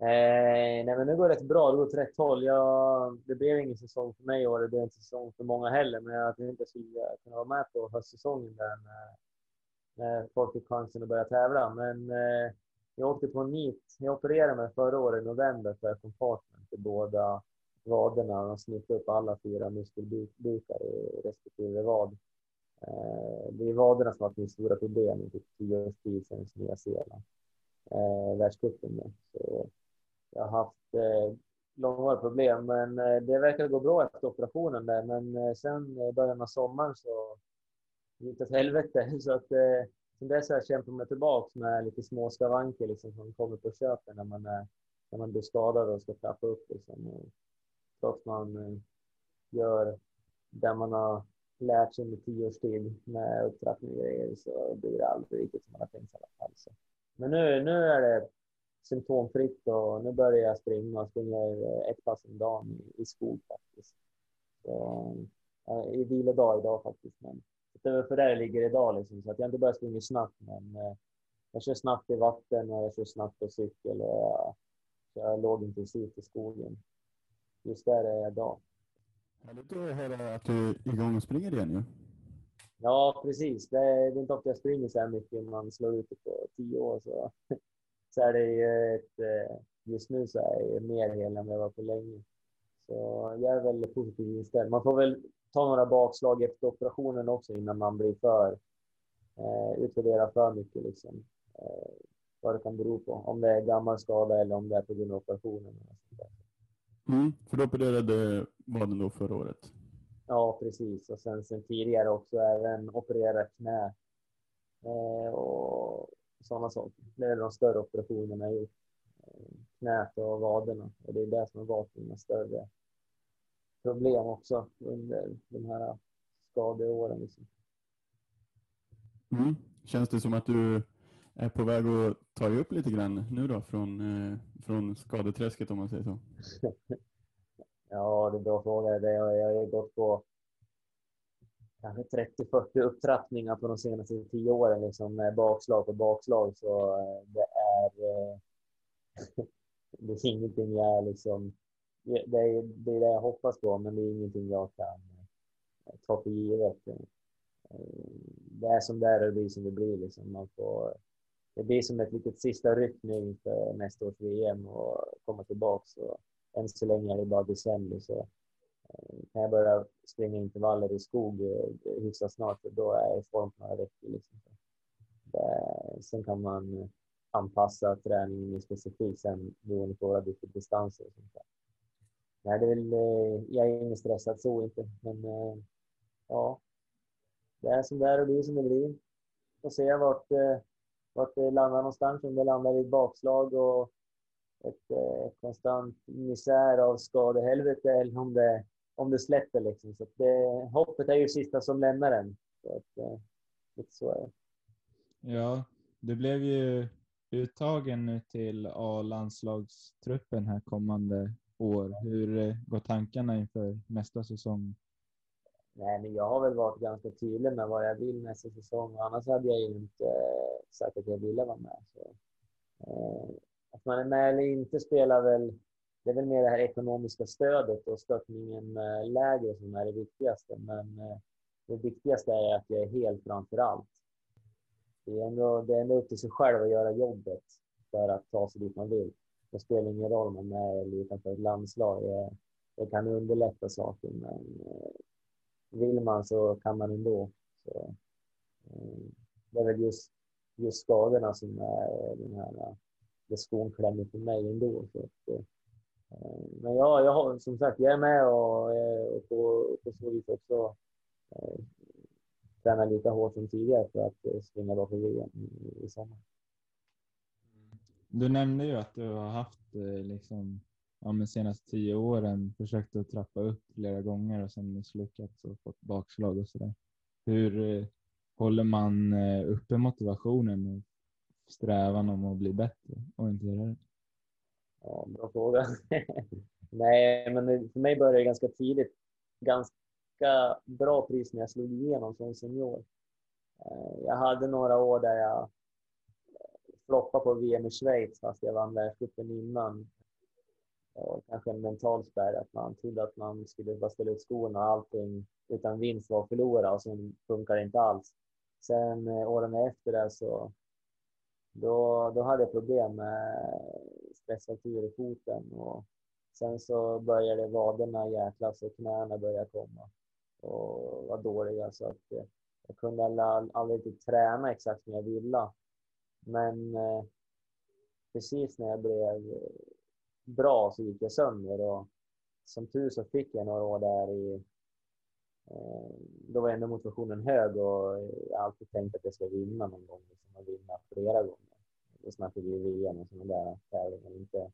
Eh, nej, men det går rätt bra. Det går åt rätt håll. Jag, det blev ingen säsong för mig i år. Det blev inte säsong för många heller. Men jag tänkte att jag skulle kunna vara med på höstsäsongen där när, när folk fick chansen att börja tävla. Men eh, jag åkte på en nit. Jag opererade mig förra året i november för compartment i båda vaderna. De snittade upp alla fyra muskelbukar i respektive vad. Eh, det är vaderna som har varit mitt stora problem i typ tio års tid sedan Nya Zeeland. Eh, världscupen. Så jag har haft eh, långvariga problem, men eh, det verkar gå bra efter operationen där. Men eh, sen i början av sommaren så gick det åt helvete. <laughs> Så att eh, sen dess har jag kämpat mig tillbaka med lite små skavanker liksom, som kommer på köpet när man, är, när man blir skadad och ska trappa upp. Liksom. Och trots man eh, gör det man har lärt sig under tio års tid med upptrappning och grejer så blir det aldrig riktigt som man har tänkt sig i alla fall. Så. Men nu, nu är det symptomfritt och nu börjar jag springa och springer eh, ett pass om dagen i, skog faktiskt. Så, äh, I vilodag idag faktiskt. Men det är för där det ligger idag liksom, så att jag inte börjar springa snabbt men äh, jag kör snabbt i vatten och jag kör snabbt på cykel och jag kör lågintensivt i skogen. Just där är jag idag. Härligt att höra att du är igång och springer igen ju. Ja, precis. Det är, det är inte ofta jag springer så här mycket. Man slår ut det på tio år. Så så är det ju ett, eh, just nu så är jag mer hel än vad jag var på länge. Så jag är väldigt positiv inställd. Man får väl ta några bakslag efter operationen också innan man blir för, eh, utvärdera för mycket liksom. Eh, vad det kan bero på. Om det är gammal skada eller om det är på grund av operationen. Mm, för du opererade vaden då förra året? Ja, precis. Och sen, sen tidigare också även opererat knä. Eh, och sådana saker. Det är de större operationerna jag gjort. Eh, knät och vaderna. Och det är det som har varit mina större problem också under de här skadeåren. Liksom. Mm. Känns det som att du är på väg att ta dig upp lite grann nu då från, eh, från skadeträsket om man säger så? <laughs> ja, det är en bra fråga. Det har, jag har gått på kanske 30-40 upptrappningar på de senaste tio åren liksom med bakslag på bakslag. Så eh, det är, eh, <laughs> det är ingenting jag liksom, det är, det är det jag hoppas på, men det är ingenting jag kan eh, ta för givet. Det är som det är och det blir som det blir liksom. Man får, det blir som ett litet sista ryck nu inför nästa års VM och komma tillbaka. Så än så länge är det bara december så Eh, kan jag börja springa intervaller i skog eh, hyfsat snart, för då är jag i form på några veckor. Liksom. Eh, sen kan man anpassa träningen specifikt sen beroende på vilka distanser. Och sånt där. Nej, det är väl, jag är ingen stressad så inte, men ja, det är som det är och det är som det blir. Får se vart, vart det landar någonstans, om det landar i ett bakslag och ett konstant misär av skadehelvete eller om det om det släpper liksom. Så det, hoppet är ju sista som lämnar den. Så att, eh, lite så är det. Ja, du blev ju uttagen nu till A-landslagstruppen här kommande år. Hur eh, går tankarna inför nästa säsong? Nej, men jag har väl varit ganska tydlig med vad jag vill nästa säsong. Annars hade jag ju inte eh, sagt att jag ville vara med. Så, eh, att man är med eller inte spelar väl det är väl mer det här ekonomiska stödet och stöttningen eh, lägre som är det viktigaste. Men eh, det viktigaste är att jag är helt framför allt. Det är, ändå, det är ändå upp till sig själv att göra jobbet för att ta sig dit man vill. Det spelar ingen roll om man är eller utanför ett landslag. Det, det kan underlätta saker, men eh, vill man så kan man ändå. Så, det är väl just, just skadorna som är den här, det skon klämmer för mig ändå. Så att, Eh, men ja, jag har som sagt, jag är med och, eh, och på, på så vis också eh, tränar lika hårt som tidigare för att eh, springa bakom för VM i, i sommar. Du nämnde ju att du har haft eh, liksom ja, men senaste tio åren försökt att trappa upp flera gånger och sen misslyckats och fått bakslag och sådär. Hur håller man uppe motivationen och strävan om att bli bättre och inte göra det? Ja, bra fråga. <laughs> Nej, men för mig började det ganska tidigt. Ganska bra pris när jag slog igenom som senior. Eh, jag hade några år där jag floppade på VM i Schweiz fast jag vann världscupen innan. Och kanske en mental spärr att man trodde att man skulle bara ställa ut skorna och allting utan vinst var att förlora och sen funkar det inte alls. Sen eh, åren efter det så då, då hade jag problem med stressfraktur i foten och sen så började vaderna jäklas och knäna började komma och var dåliga så alltså att eh, jag kunde aldrig, riktigt träna exakt som jag ville. Men eh, precis när jag blev bra så gick jag sönder och som tur så fick jag några år där i eh, då var ändå motivationen hög och jag har alltid tänkt att jag ska vinna någon gång, liksom, och vinna flera gånger. Då snackar vi VM och sådana där tävlingar, inte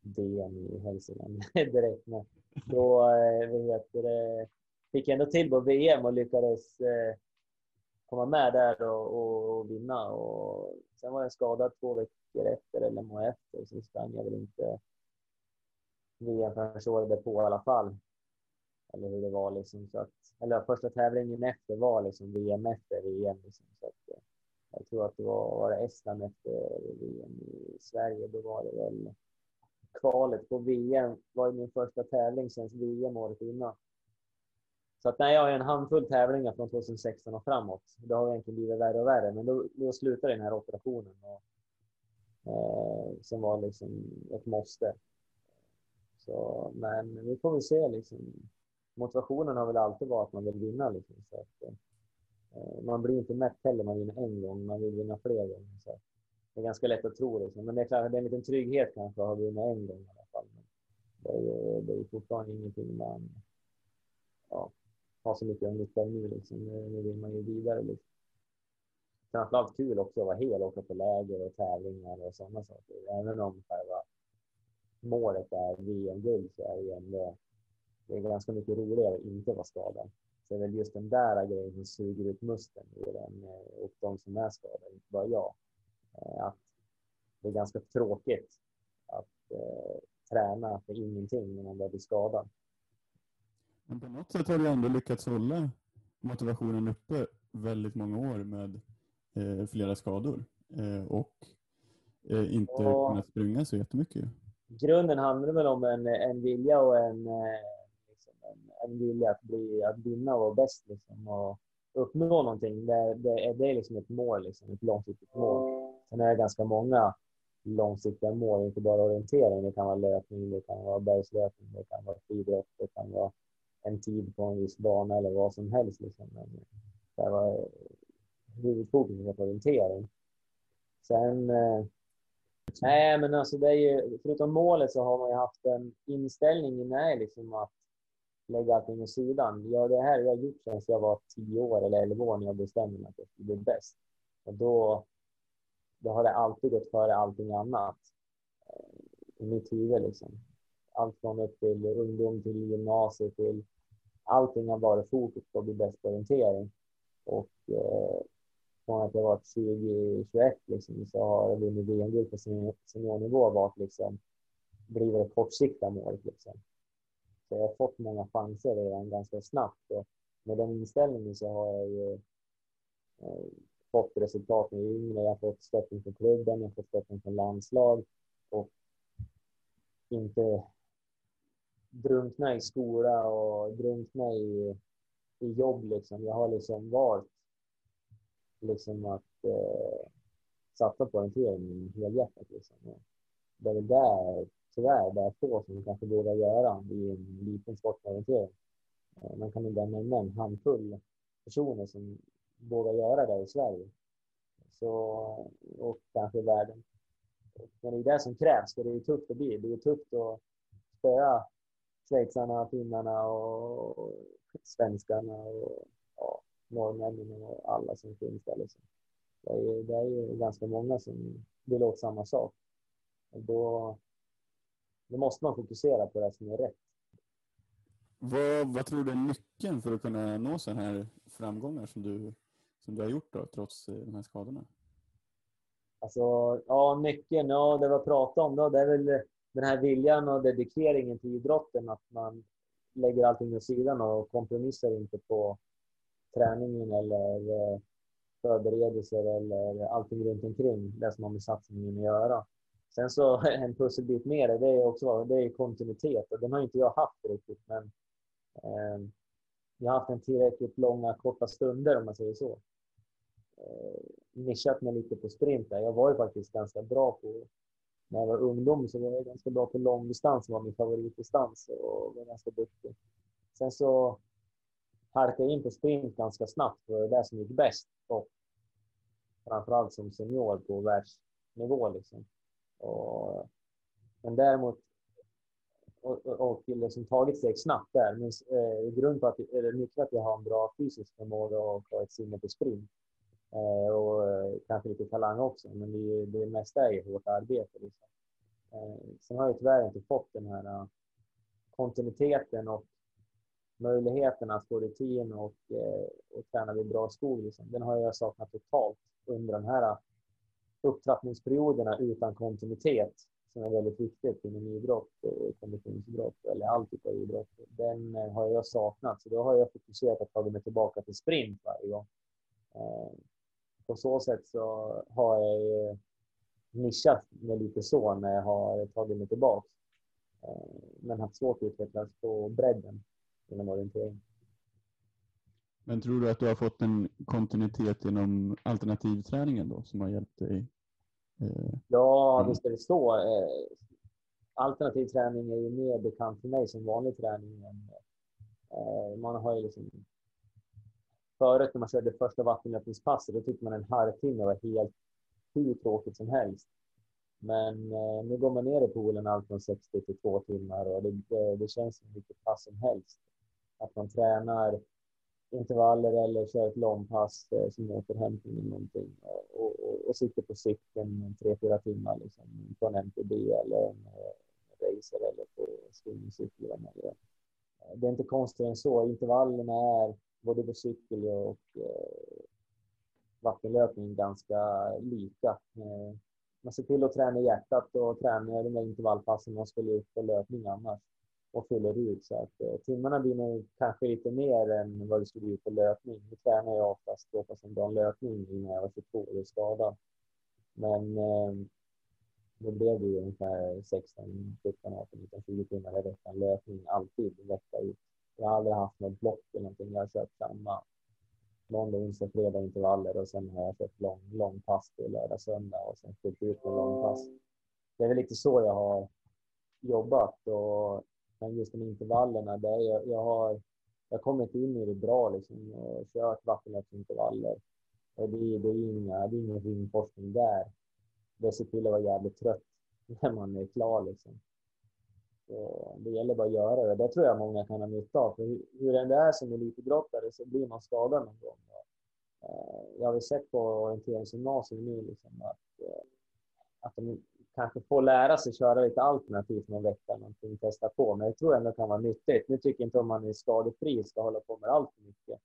DM i Hälsingland <laughs> direkt. Men då vi vad heter det, fick jag ändå till på VM och lyckades eh, komma med där och, och, vinna. Och sen var jag skadad två veckor efter, eller månad efter, så sprang jag väl inte VM förrän året därpå i alla fall. Eller hur det var liksom. Så att, eller första tävlingen efter var liksom VM efter VM. Liksom, så att, eh, jag tror att det var, var det Estland efter VM i Sverige. Då var det väl kvalet på VM var min första tävling sen VM året innan. Så att nej, jag har en handfull tävlingar från 2016 och framåt. Det har egentligen blivit värre och värre, men då, då slutade den här operationen. Och, eh, som var liksom ett måste. Så, men vi får väl se liksom. Motivationen har väl alltid varit att man vill vinna liksom. Så att, eh, Eh, man blir inte mätt heller man vinner en gång, man vill vinna fler gånger. Så det är ganska lätt att tro det, Men det är klart, det är en liten trygghet kanske att ha vunnit en gång i alla fall. Men det är ju det är fortfarande ingenting man ja, har så mycket nytta av nu liksom. Nu vill man ju vidare liksom. Framförallt kul också att vara hel, åka på läger och tävlingar och sådana saker. Även om själva målet är VM-guld så är det ju ändå det är ganska mycket roligare att inte vara skadad. Så det är väl just den där grejen som suger ut musten ur den eh, och de som är skadade, inte bara jag. Eh, att det är ganska tråkigt att eh, träna för ingenting när man börjar bli skadad. Men på något sätt har du ändå lyckats hålla motivationen uppe väldigt många år med eh, flera skador eh, och eh, inte ja. kunnat springa så jättemycket grunden handlar väl om en, en vilja och en, en, en, vilja att, bli, att vinna och vara bäst liksom, och uppnå någonting. Det, det, det är liksom ett mål, liksom, ett långsiktigt mål. Sen är det ganska många långsiktiga mål, inte bara orientering. Det kan vara löpning, det kan vara bergslöpning, det kan vara friidrott, det kan vara en tid på en viss bana eller vad som helst. Liksom. Men det var huvudfokus på orientering. Sen eh, Nej, men alltså det är ju, förutom målet så har man ju haft en inställning i liksom att lägga allting åt sidan. Ja, det här har jag gjort sedan jag var tio år eller elva år när jag bestämde mig att jag skulle bli bäst. Och då, då har det alltid gått före allting annat eh, i mitt huvud. Liksom. Allt från upp till ungdom till gymnasiet till allting har varit fokus på att bli bäst på orientering. Och eh, från att jag var 20-21 liksom, så har jag vunnit VM-guld på seniornivå varit liksom, blivit det kortsiktiga målet. Liksom. Så jag har fått många chanser redan ganska snabbt och med den inställningen så har jag ju eh, fått resultat med yngre. Jag har fått stöttning från klubben, jag har fått stöttning från landslag och inte drunkna i skola och drunkna i, i jobb liksom. Jag har liksom valt liksom att eh, satsa på orientering helhjärtat. Liksom. Det är väl där, tyvärr, det är få som kanske vågar göra i en liten sportorientering. Eh, man kan nog nämna en handfull personer som vågar göra det i Sverige. Så, och kanske i världen. Men det är det som krävs, för det är tufft att bli. Det är tufft att spöa schweizarna, finnarna och svenskarna och norrmännen och alla som finns där. Liksom. Det, är, ju, det är ju ganska många som vill åt samma sak. Och då, då måste man fokusera på det som är rätt. Vad, vad tror du är nyckeln för att kunna nå sådana här framgångar som du, som du har gjort då, trots eh, de här skadorna? Alltså, ja, nyckeln, ja, det vi pratat om då, det är väl den här viljan och dedikeringen till idrotten, att man lägger allting åt sidan och kompromissar inte på träningen eller förberedelser eller allting runt omkring det som har med satsningen att göra. Sen så <laughs> en pusselbit mer, det är också det är kontinuitet och den har inte jag haft riktigt. Men eh, jag har haft en tillräckligt långa, korta stunder om man säger så. Eh, nischat mig lite på sprint där. Jag var ju faktiskt ganska bra på, när jag var ungdom så var jag ganska bra på långdistans, var min favoritdistans och var ganska duktig. Sen så halkade jag in på sprint ganska snabbt, för det var det som gick bäst. Och framförallt som senior på världsnivå. Liksom. Och, men däremot och, och som tagit steg snabbt där. Men eh, grund på att, eller mycket att jag har en bra fysisk förmåga och har ett sinne för sprint. Eh, och eh, kanske lite talang också, men det, det mesta är ju hårt arbete. Liksom. Eh, sen har jag tyvärr inte fått den här uh, kontinuiteten och möjligheten att få rutin och, eh, och träna vid bra skog. Liksom. Den har jag saknat totalt under den här upptrappningsperioderna utan kontinuitet som är väldigt viktigt inom idrott och konditionsidrott eller all typ av idrott. Den eh, har jag saknat, så då har jag fokuserat att ta mig tillbaka till sprint varje gång. Eh, på så sätt så har jag nischat mig lite så när jag har tagit mig tillbaka. Men haft svårt att utvecklas på bredden inom orientering. Men tror du att du har fått en kontinuitet genom alternativträningen då som har hjälpt dig? Eh, ja, mm. visst är det så. Eh, alternativ träning är ju mer bekant för mig som vanlig träning. Eh, man har ju liksom Förut när man körde första vattenlöpningspasset, då tyckte man en halvtimme var helt hur tråkigt som helst. Men eh, nu går man ner i poolen allt från 60 till 2 timmar och det, det, det känns som vilket pass som helst att man tränar intervaller eller kör ett långpass eh, som återhämtning eller någonting och, och, och sitter på cykeln tre, fyra timmar liksom, på en MTB eller en, en racer eller på swingcykel. Eh, det är inte konstigare än så. Intervallerna är både på cykel och eh, vattenlöpning ganska lika. Eh, man ser till att träna hjärtat och träna de där intervallpassen man skulle ut på löpning annars och fyller ut. Så att eh, timmarna blir nog kanske lite mer än vad det skulle bli på löpning. Nu tränar jag oftast två pass om dagen löpning innan jag var 22 år och skadad. Men eh, då blev det ju ungefär 16, 17, 18, 19, 20 timmar i veckan löpning alltid vecka ut. Jag har aldrig haft något block eller någonting. Jag har kört samma måndag, onsdag, fredag intervaller och sen har jag kört lång, lång pass till lördag, söndag och sen fyllt ut med lång pass. Det är väl lite så jag har jobbat och men just de intervallerna, där jag, jag har jag kommit in i det bra liksom och kört vattenlöpsintervaller. Och det, det, är inga, det är ingen rymdforskning där. Det ser till att vara jävligt trött <laughs> när man är klar liksom. Så det gäller bara att göra det. Det tror jag många kan ha nytta av. För hur, det än är som elitidrottare så blir man skadad någon gång. Eh, jag har väl sett på orienteringsgymnasiet nu liksom att, eh, att de kanske få lära sig köra lite alternativt någon vecka, någonting, testa på. Men jag tror ändå det kan vara nyttigt. Nu tycker jag inte om man är skadefri ska hålla på med allt för mycket.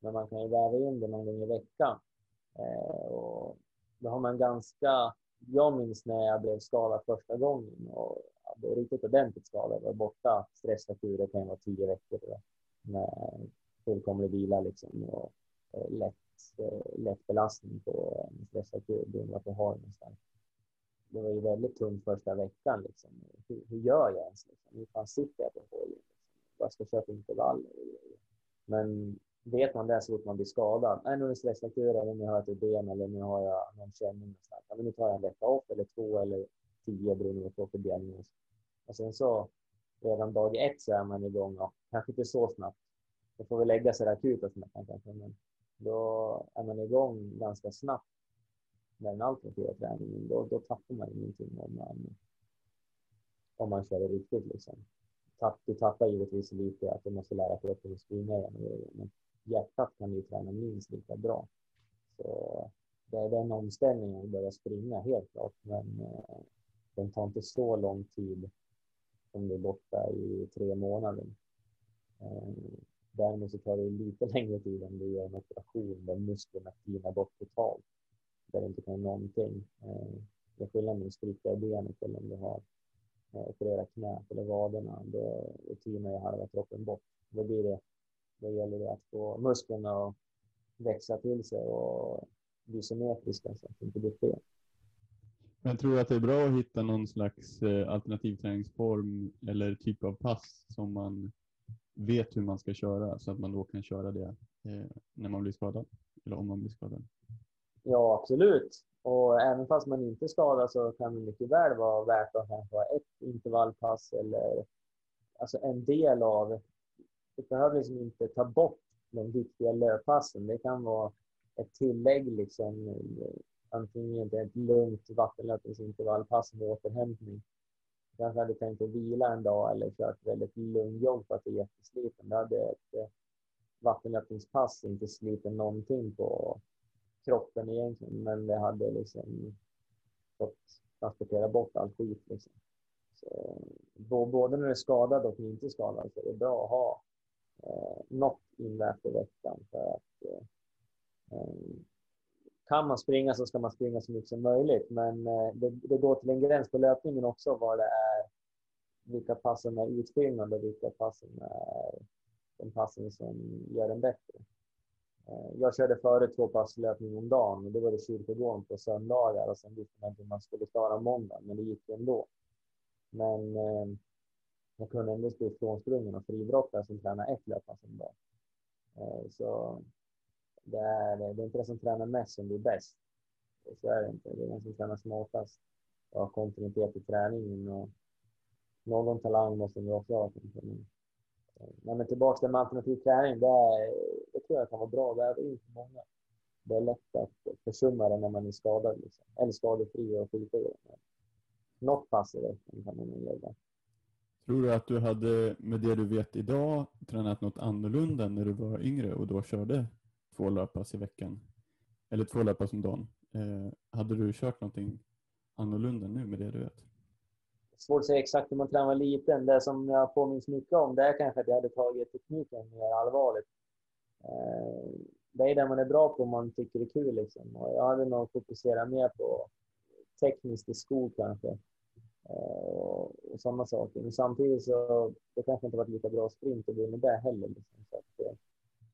Men man kan ju väva in det någon gång i veckan. Eh, och då har man ganska... Jag minns när jag blev skadad första gången och jag blev riktigt ordentligt skadad. Jag var borta stressfraktur, det kan vara tio veckor då, med fullkomlig vila liksom och eh, lätt, eh, lätt belastning på en stressfraktur beroende på vad du har någonstans det var ju väldigt tungt första veckan. Liksom. Hur, hur gör jag ens? Liksom? Hur fan sitter jag på hojen? Liksom? Jag köra köpa intervaller Men vet man det så fort man blir skadad, nej nu är det stressfraktur eller nu har jag ett ben eller nu har jag någon känning någonstans. Ja, men nu tar jag en vecka off eller två eller tio beroende på för diagnos. Och sen så redan dag ett så är man igång och kanske inte så snabbt. Då får vi lägga sig akuta smärtan kanske, men då är man igång ganska snabbt med den alternativa träningen, då, då tappar man ingenting om man, om man kör det riktigt. Liksom. Tapp, du tappar givetvis lite att du måste lära kroppen att springa igen, men hjärtat kan du träna minst lika bra. Så det är den omställningen att börja springa, helt klart, men eh, den tar inte så lång tid om du är borta i tre månader. Eh, däremot så tar det lite längre tid om du gör en operation där musklerna tinar bort totalt där du inte kan någonting. Eh, det är skillnad om du spricker i benet eller om du har eh, opererat knät eller vaderna. Då, då tinar ju halva kroppen bort. Då, blir det, då gäller det att få musklerna att växa till sig och bli symmetriska så att det inte blir fel. Jag tror att det är bra att hitta någon slags eh, alternativ träningsform eller typ av pass som man vet hur man ska köra så att man då kan köra det eh, när man blir skadad eller om man blir skadad. Ja, absolut. Och även fast man inte skadar så kan det mycket väl vara värt att ha ett intervallpass eller alltså en del av. Det behöver liksom inte ta bort de viktiga löppassen. Det kan vara ett tillägg liksom. Antingen ett lugnt vattenlöpningsintervallpass med återhämtning. Kanske hade tänkt att vila en dag eller kört väldigt lugn jobb för att det är jättesliten. Då hade ett vattenlöpningspass inte slitit någonting på kroppen egentligen, men det hade liksom fått transportera bort all skit. Liksom. Så, både när du är skadad och inte skadad så är det bra att ha eh, något inlärt i veckan för att eh, eh, kan man springa så ska man springa så mycket som möjligt, men eh, det, det, går till en gräns på löpningen också vad det är, vilka passen är utfyllnad och vilka passen är de passen som gör en bättre. Eh, jag körde före två pass löpning om dagen och då var det kyrkogården på söndagar och sen visste man inte hur man skulle klara måndag, men det gick ändå. Men eh, jag kunde ändå stå frånsprungen och friidrottare som tränar ett löppass om dagen. Eh, så det är, det är inte det som tränar mest som blir bäst. Så är det inte. Det är den som tränar smartast och har kontinuitet i träningen. Och någon talang måste vi också ha. Men, men tillbaka till alternativ träning. Det, är, det tror jag kan vara bra. Det är inte många. Det är lätt att försumma det när man är skadad. Liksom. Eller skadefri och skitfri. Något pass i veckan kan man göra. Tror du att du hade, med det du vet idag, tränat något annorlunda när du var yngre och då körde två löppass i veckan? Eller två löppass om dagen. Eh, hade du kört någonting annorlunda nu med det du vet? Svårt att säga exakt hur man tränar liten. Det som jag påminns mycket om det är kanske att jag hade tagit tekniken mer allvarligt. Eh, det är det man är bra på om man tycker det är kul. Liksom. Och jag hade nog fokuserat mer på tekniskt i skog kanske. Eh, och, och sådana saker. Men samtidigt så det kanske inte varit lika bra sprint och vunnit det heller. Liksom. Så att, eh,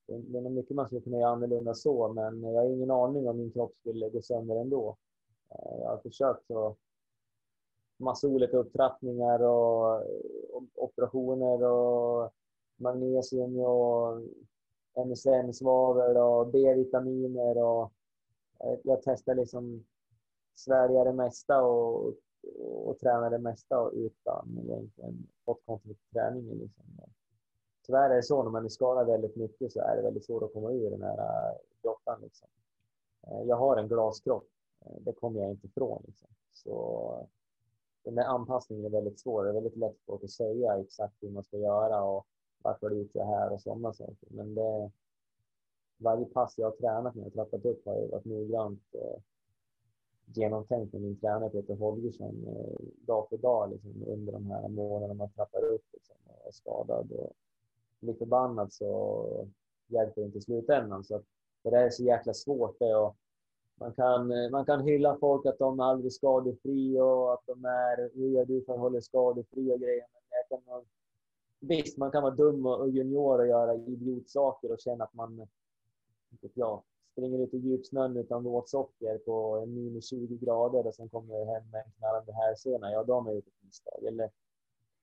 det är nog mycket man skulle kunna göra annorlunda så, men jag har ingen aning om min kropp skulle gå sönder ändå. Jag har försökt att massa olika upptrappningar och, och operationer och magnesium och MSM-svavel och B-vitaminer och eh, jag testar liksom svälja det mesta och, och träna det mesta utan egentligen fått kontinuerlig träning. Liksom. Tyvärr är det så när man är skadad väldigt mycket så är det väldigt svårt att komma ur den här eh, grottan. Liksom. Eh, jag har en glaskropp. Det kommer jag inte ifrån. Liksom. Så den där anpassningen är väldigt svår. Det är väldigt lätt att säga exakt hur man ska göra och varför har du gjort så här och sådana saker. Men det, varje pass jag har tränat när jag trappat upp har ju varit noggrant eh, genomtänkt med min tränare Peter Holgersson eh, dag för dag liksom, under de här månaderna man trappar upp liksom, och är skadad. Och blir förbannad så hjälper det inte i slutändan. Så att det där är så jäkla svårt det och man kan, eh, man kan hylla folk att de är aldrig skadefria och att de är, hur gör du för att hålla skadefri och grejer. Men jag kan, visst, man kan vara dum och junior och göra idiotsaker och känna att man, ja, springer ut i djupsnön utan våtsocker på minus 20 grader och sen kommer hem med en knallande hälsena, Ja, då har man gjort ett misstag. Eller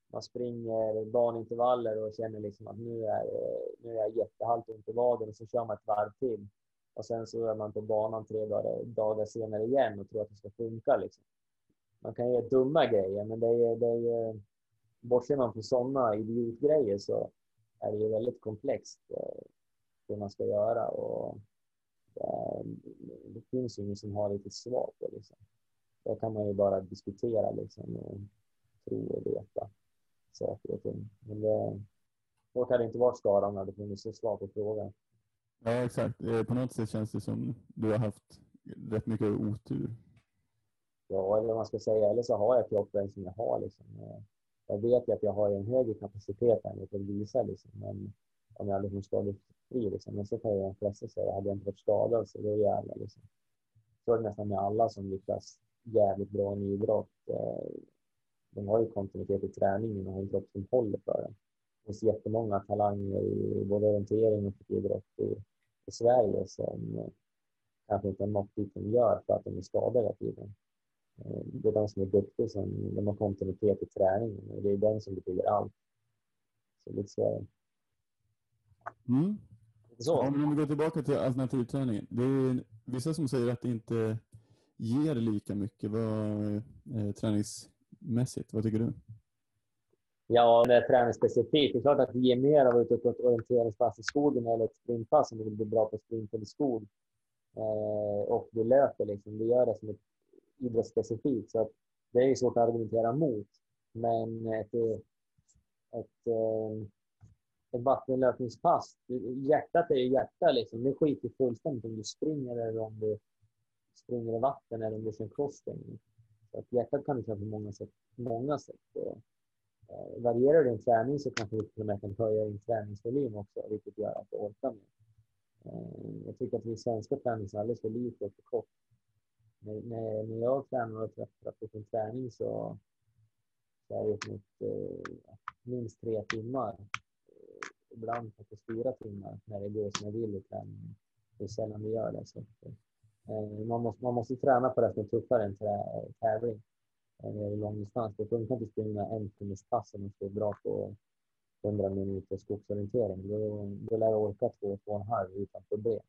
man springer banintervaller och känner liksom att nu är, eh, nu är jag jättehalt ont i vaden och så kör man ett varv till. Och sen så är man på banan tre dagar, dagar senare igen och tror att det ska funka. Liksom. Man kan göra dumma grejer, men det är, det är, bortser man från sådana idiotgrejer så är det ju väldigt komplext eh, det man ska göra. Och det, det finns ju ingen som har lite svar på. Liksom. Det kan man ju bara diskutera liksom, och tro och veta saker och ting. Men det, folk hade inte varit skadade om det hade funnits ett svar på frågan. Ja, exakt. Eh, på något sätt känns det som du har haft rätt mycket otur. Ja, eller vad man ska säga. Eller så har jag kroppen som jag har. Liksom. Eh, jag vet ju att jag har en högre kapacitet än jag kan visa. Liksom. Men om jag liksom hade lite fri. Liksom. Men så kan ju de flesta säga, hade jag inte varit skadad så då jävlar. Liksom. Så är det nästan med alla som lyckas jävligt bra i idrott. Eh, de har ju kontinuitet i träningen och har en kropp som håller för den finns jättemånga talanger i både orientering och idrott i, i Sverige som kanske inte har nått dit de gör för att de är skadade hela tiden. Eh, det är de som är duktiga som de har kontinuitet i träningen och det är den som betyder allt. Så lite så är det. Mm. Så. Ja, men om vi går tillbaka till alternativträningen. Det är vissa som säger att det inte ger lika mycket vad, eh, träningsmässigt. Vad tycker du? Ja, det är träningsspecifikt. Det är klart att det ger mer av att ute på ett orienteringspass i skogen eller ett sprintpass om du vill bli bra på sprint eller skog. Eh, och du löper liksom. Du gör det som ett idrottsspecifikt. Så att det är svårt att argumentera mot. Men ett, ett, ett, ett vattenlöpningspass, hjärtat är ju hjärta liksom. Det skiter fullständigt om du springer eller om du springer i vatten eller om du kör crossspring. Så att hjärtat kan du köra på många sätt. Många sätt. Eh, varierar din träning så kanske du till och med kan höja din träningsvolym också, vilket gör att du orkar mer. Eh, jag tycker att vi svenskar tränar så alldeles för lite och för kort. När, när, jag tränar och träffar på sin träning så, så är det uppemot eh, minst tre timmar. Eh, ibland faktiskt fyra timmar när det går som jag vill i träningen. Det är sällan vi gör det. Så, eh, man, måste, man måste träna på det som är tuffare än tävling i långdistans. Det funkar inte att springa en timmes pass om man ska bra på 100 minuter skogsorientering. Då, då lär jag orka två, två och en halv utan problem.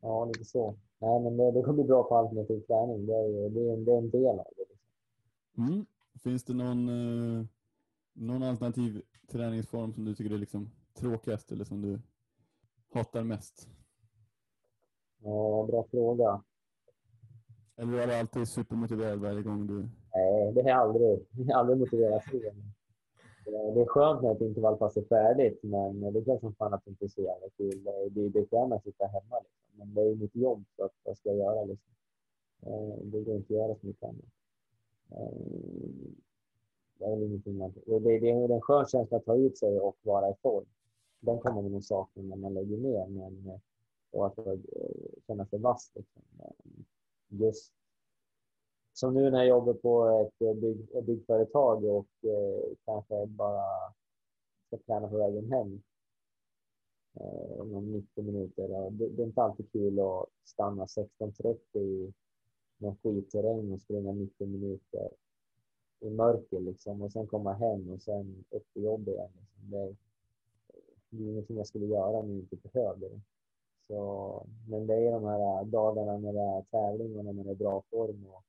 Ja, lite så. Nej, men det, det kommer bli bra på alternativ träning. Det är, det är, det är en del av det. Liksom. Mm. Finns det någon, eh, någon alternativ träningsform som du tycker är liksom tråkigast eller som du hatar mest? Ja, bra fråga. Eller är du alltid supermotiverad varje gång du... Nej, det är aldrig, aldrig motiverat. Det är skönt när ett intervallpass är färdigt, men det är klart som fan att det inte är så jävla kul. Det är bekvämt att sitta hemma, liksom. men det är ju mitt jobb, så att, vad ska jag göra? Liksom. Eh, det går inte att göra så mycket annat. Eh, det är ingenting man... Det är en skön känsla att ta ut sig och vara i form. Den kommer man nog sakna när man lägger ner, men eh, och att känna sig vass. Liksom just som nu när jag jobbar på ett, eh, bygg, byggföretag och eh, kanske bara ska träna på vägen hem eh, om 90 minuter. Det, det, är inte alltid kul att stanna 16.30 i någon skitterräng och springa 90 minuter i mörker liksom och sen komma hem och sen upp till jobbet igen. Liksom. Det, det är ingenting jag skulle göra om jag inte behövde det. Så, men det är de här äh, dagarna när det är tävling och när man är i bra form och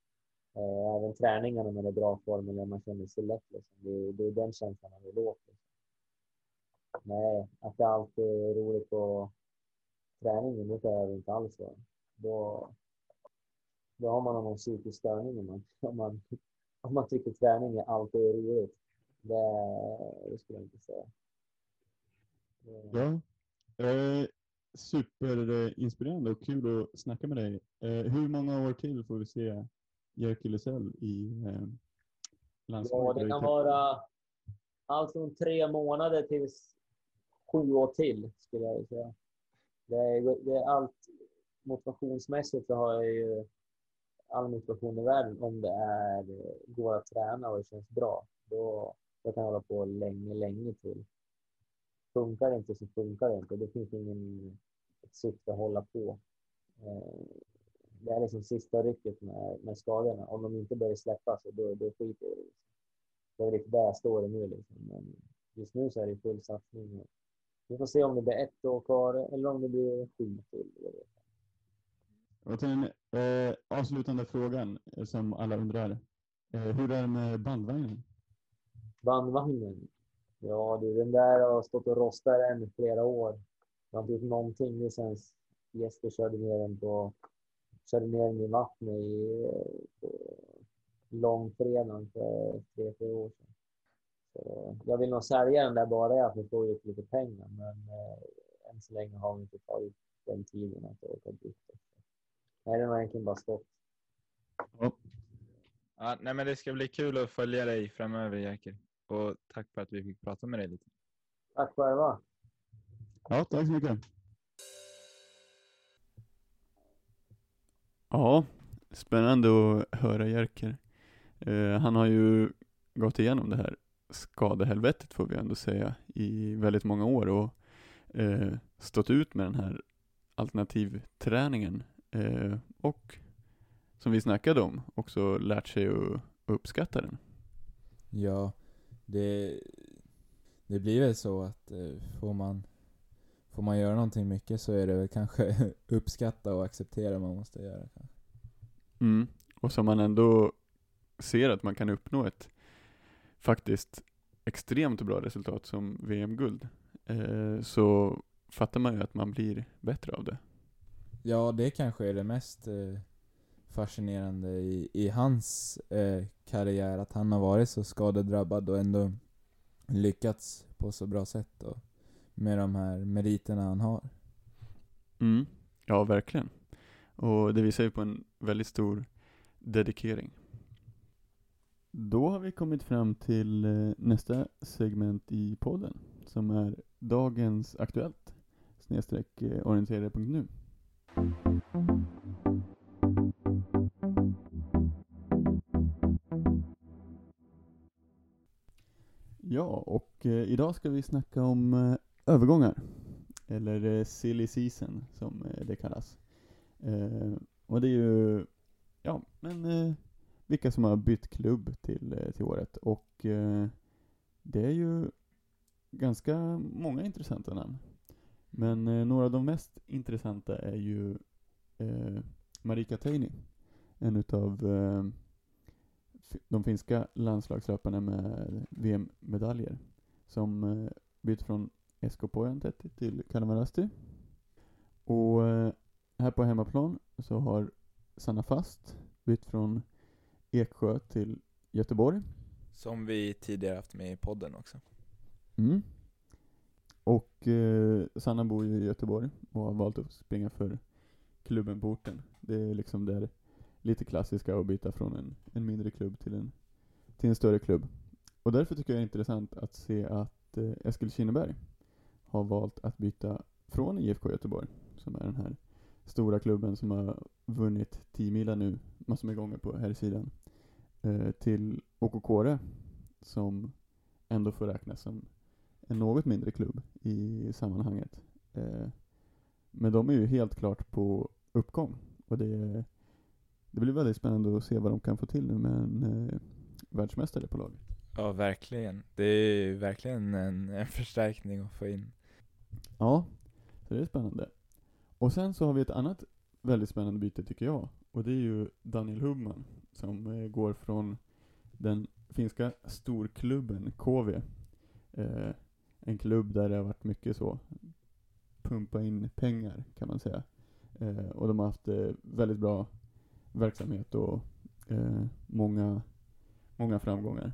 eh, även träningarna när det är bra form och när man känner sig lätt. Liksom. Det, det är den känslan man vill åt. Liksom. Nej, att det alltid är roligt på träningen, det är det inte alls vara. Då, då har man någon psykisk störning om man, om man, om man tycker träning är alltid roligt. Det, det skulle jag inte säga. Ja. Eh, superinspirerande och kul att snacka med dig. Eh, hur många år till får vi se Jerker Lusell i eh, landslaget? Ja, det kan vara allt från tre månader till sju år till, skulle jag säga. Det är, det är allt motivationsmässigt så har jag ju all motivation i världen om det är, går att träna och det känns bra. Då, då kan jag hålla på länge, länge till. Funkar det inte så funkar det inte. Det finns ingen syfte att hålla på. Eh, det är liksom sista rycket med, med skadorna. Om de inte börjar släppa så då, då skiter det Det är lite där jag står nu liksom. Men just nu så är det full satsning. Vi får se om det blir ett år kvar eller om det blir sju till. Och till den eh, avslutande frågan som alla undrar. Eh, hur är det med bandvagnen? Bandvagnen? Ja du, den där har stått och rostat än i flera år. Jag har inte gjort någonting sen Jesper körde ner den på körde ner den i vattnet i långfredagen för tre, fyra år sedan. Så jag vill nog sälja den där bara att få får ut lite pengar, men eh, än så länge har vi inte tagit den tiden att åka dit. Nej, den har egentligen bara stått. Ja. ja. nej, men det ska bli kul att följa dig framöver, Jerker. Och tack för att vi fick prata med dig lite. Tack själva. Ja, tack så mycket. Ja, spännande att höra Jerker. Eh, han har ju gått igenom det här skadehelvetet får vi ändå säga i väldigt många år och eh, stått ut med den här alternativträningen eh, och som vi snackade om också lärt sig att uppskatta den. Ja, det, det blir väl så att eh, får man Får man göra någonting mycket så är det väl kanske <laughs> uppskatta och acceptera man måste göra. Mm. Och som man ändå ser att man kan uppnå ett faktiskt extremt bra resultat som VM-guld, eh, så fattar man ju att man blir bättre av det. Ja, det kanske är det mest eh, fascinerande i, i hans eh, karriär, att han har varit så skadedrabbad och ändå lyckats på så bra sätt och med de här meriterna han har. Mm. Ja, verkligen. Och det visar ju på en väldigt stor dedikering. Då har vi kommit fram till eh, nästa segment i podden, som är dagens Aktuellt, snedstreck eh, orienterare.nu. Ja, och eh, idag ska vi snacka om eh, övergångar, eller eh, silly season som eh, det kallas. Eh, och det är ju, ja, men eh, vilka som har bytt klubb till, eh, till året. Och eh, det är ju ganska många intressanta namn. Men eh, några av de mest intressanta är ju eh, Marika Teini, en utav eh, de finska landslagslöparna med VM-medaljer, som eh, bytt från SK Pojantäti till Kalmarasti. Och eh, här på hemmaplan så har Sanna Fast bytt från Eksjö till Göteborg. Som vi tidigare haft med i podden också. Mm. Och eh, Sanna bor ju i Göteborg och har valt att springa för klubben på orten. Det är liksom det lite klassiska och byta från en, en mindre klubb till en, till en större klubb. Och därför tycker jag det är intressant att se att eh, Eskil Kinneberg har valt att byta från IFK Göteborg, som är den här stora klubben som har vunnit 10 mila nu massor med gånger på här sidan eh, till OK Kåre som ändå får räknas som en något mindre klubb i sammanhanget. Eh, men de är ju helt klart på uppgång och det, är det blir väldigt spännande att se vad de kan få till nu med en eh, världsmästare på laget. Ja, verkligen. Det är ju verkligen en, en förstärkning att få in. Ja, så det är spännande. Och sen så har vi ett annat väldigt spännande byte tycker jag. Och det är ju Daniel Hubman som eh, går från den finska storklubben KV. Eh, en klubb där det har varit mycket så pumpa in pengar kan man säga. Eh, och de har haft eh, väldigt bra verksamhet och eh, många, många framgångar.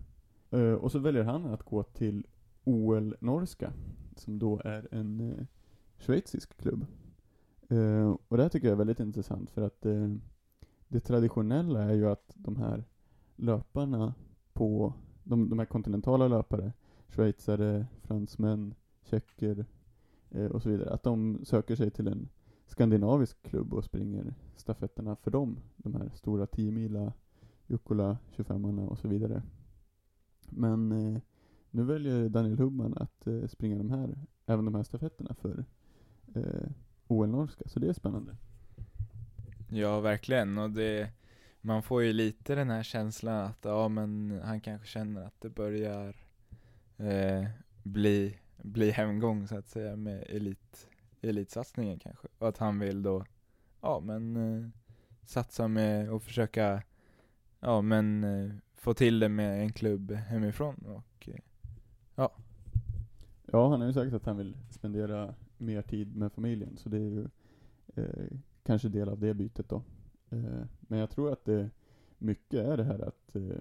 Eh, och så väljer han att gå till OL Norska som då är en eh, schweizisk klubb. Eh, och det här tycker jag är väldigt intressant för att eh, det traditionella är ju att de här löparna på, de, de här kontinentala löpare, schweizare, fransmän, tjecker eh, och så vidare, att de söker sig till en skandinavisk klubb och springer stafetterna för dem. De här stora 10 mila, Jukkola, 25 och så vidare. Men eh, nu väljer Daniel Hubman att eh, springa de här, även de här stafetterna för eh, OL Norska, så det är spännande. Ja, verkligen. Och det, man får ju lite den här känslan att, ja men han kanske känner att det börjar eh, bli, bli hemgång så att säga med elit, elitsatsningen kanske. Och att han vill då, ja men eh, satsa med och försöka, ja men eh, få till det med en klubb hemifrån och eh, Ja, han har ju sagt att han vill spendera mer tid med familjen, så det är ju eh, kanske del av det bytet då. Eh, men jag tror att det mycket är det här att eh,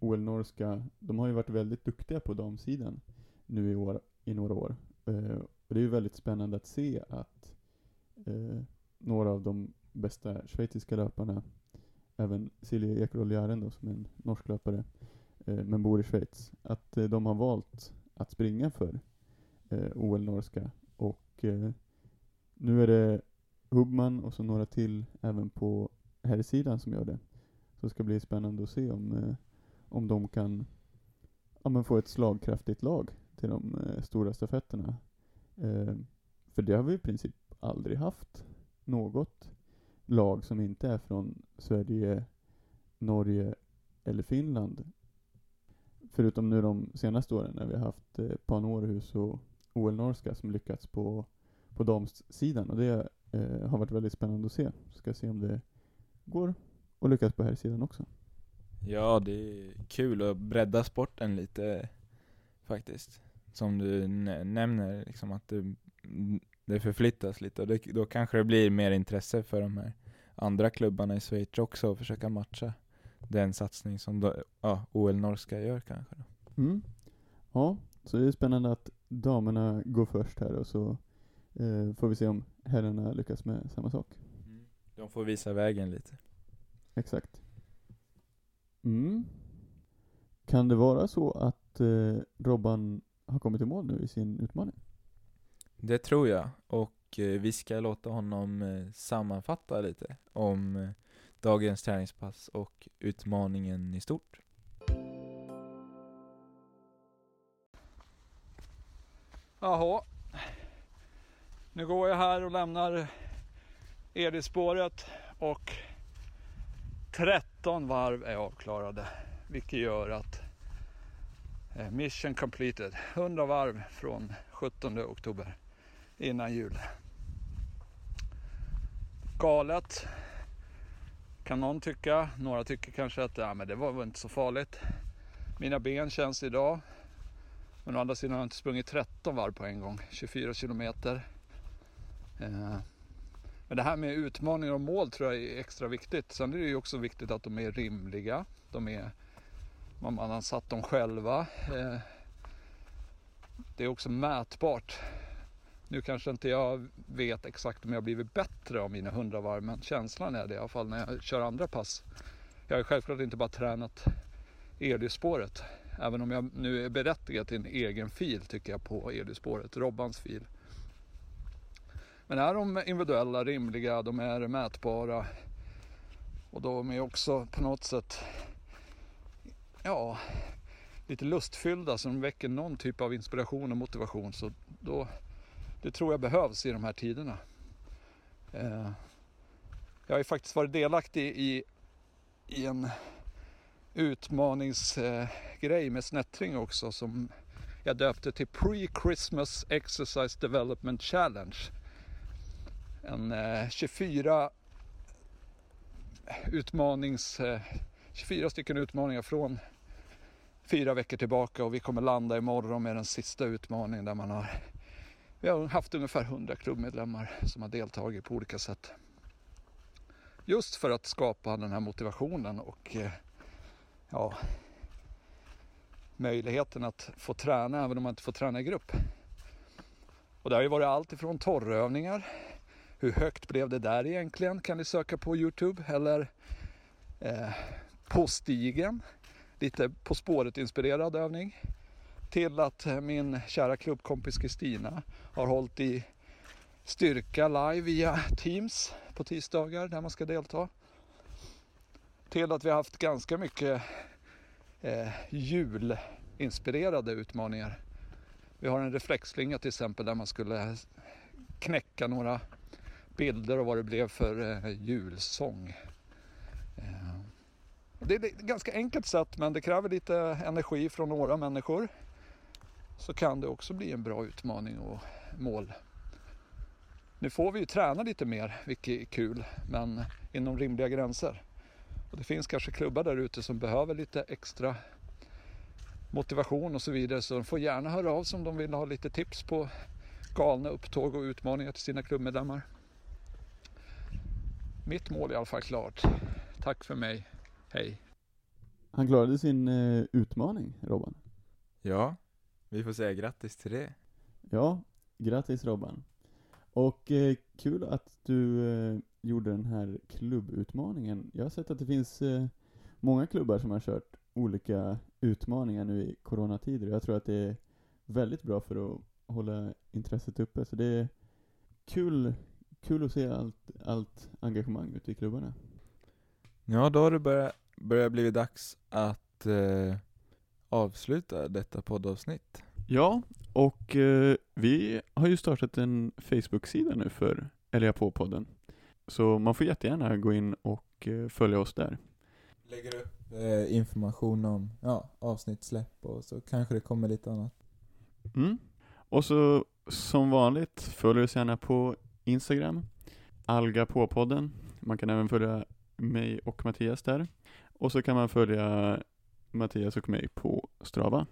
OL Norska, de har ju varit väldigt duktiga på damsidan nu i, år, i några år. Eh, och det är ju väldigt spännande att se att eh, några av de bästa schweiziska löparna, även Silje Ekerol Jaren då, som är en norsk löpare, eh, men bor i Schweiz, att eh, de har valt att springa för eh, OL Norska. Och eh, nu är det Hubman och så några till även på här sidan som gör det. Så det ska bli spännande att se om, eh, om de kan ja, men få ett slagkraftigt lag till de eh, stora stafetterna. Eh, för det har vi i princip aldrig haft något lag som inte är från Sverige, Norge eller Finland. Förutom nu de senaste åren när vi har haft eh, Pan Århus och OL Norska som lyckats på, på damsidan och det eh, har varit väldigt spännande att se. Ska se om det går att lyckas på här sidan också. Ja, det är kul att bredda sporten lite faktiskt. Som du nämner, liksom att det, det förflyttas lite och det, då kanske det blir mer intresse för de här andra klubbarna i Schweiz också att försöka matcha den satsning som då, ja, OL Norska gör kanske. Mm. Ja, så det är spännande att damerna går först här och så eh, får vi se om herrarna lyckas med samma sak. Mm. De får visa vägen lite. Exakt. Mm. Kan det vara så att eh, Robban har kommit i mål nu i sin utmaning? Det tror jag, och eh, vi ska låta honom eh, sammanfatta lite om eh, dagens träningspass och utmaningen i stort. Jaha. Nu går jag här och lämnar Edisspåret och 13 varv är avklarade. Vilket gör att Eh, mission completed. 100 varv från 17 oktober innan jul. Galet kan någon tycka. Några tycker kanske att ja, men det var väl inte så farligt. Mina ben känns idag. Men å andra sidan har jag inte sprungit 13 varv på en gång. 24 kilometer. Eh, men det här med utmaningar och mål tror jag är extra viktigt. Sen är det ju också viktigt att de är rimliga. De är, man har satt dem själva. Eh, det är också mätbart. Nu kanske inte jag vet exakt om jag blivit bättre av mina 100 varv men känslan är det i alla fall när jag kör andra pass. Jag har självklart inte bara tränat Edysspåret. Även om jag nu är berättigad till en egen fil tycker jag på Edysspåret, Robbans fil. Men är de individuella, rimliga, de är mätbara och de är också på något sätt ja, lite lustfyllda så de väcker någon typ av inspiration och motivation så då, det tror jag behövs i de här tiderna. Eh, jag har ju faktiskt varit delaktig i, i en utmaningsgrej med Snättring också som jag döpte till Pre-Christmas Exercise Development Challenge en eh, 24 utmanings, eh, 24 stycken utmaningar från fyra veckor tillbaka och vi kommer landa imorgon med den sista utmaningen där man har vi har haft ungefär 100 klubbmedlemmar som har deltagit på olika sätt. Just för att skapa den här motivationen och eh, ja, möjligheten att få träna även om man inte får träna i grupp. Och det har ju varit allt ifrån torrövningar hur högt blev det där egentligen? Kan ni söka på Youtube eller eh, På stigen. Lite På spåret inspirerad övning. Till att min kära klubbkompis Kristina har hållit i styrka live via Teams på tisdagar där man ska delta. Till att vi har haft ganska mycket eh, julinspirerade utmaningar. Vi har en reflexslinga till exempel där man skulle knäcka några bilder och vad det blev för eh, julsång. Det är ett ganska enkelt sätt men det kräver lite energi från några människor. Så kan det också bli en bra utmaning och mål. Nu får vi ju träna lite mer, vilket är kul, men inom rimliga gränser. Och det finns kanske klubbar där ute som behöver lite extra motivation och så vidare. Så de får gärna höra av sig om de vill ha lite tips på galna upptåg och utmaningar till sina klubbmedlemmar mitt mål är i alla fall klart. Tack för mig. Hej. Han klarade sin eh, utmaning, Robban. Ja, vi får säga grattis till det. Ja, grattis Robban. Och eh, kul att du eh, gjorde den här klubbutmaningen. Jag har sett att det finns eh, många klubbar som har kört olika utmaningar nu i coronatider. Jag tror att det är väldigt bra för att hålla intresset uppe. Så det är kul, kul att se allt, allt engagemang ute i klubbarna. Ja, då har det börjat, börjat bli dags att eh, avsluta detta poddavsnitt. Ja, och eh, vi har ju startat en Facebook-sida nu för LA på podden Så man får jättegärna gå in och eh, följa oss där. Lägger upp eh, information om ja, avsnittssläpp och så kanske det kommer lite annat. Mm. Och så som vanligt, följ oss gärna på Instagram, Alga på podden. Man kan även följa mig och Mattias där. Och så kan man följa Mattias och mig på Strava.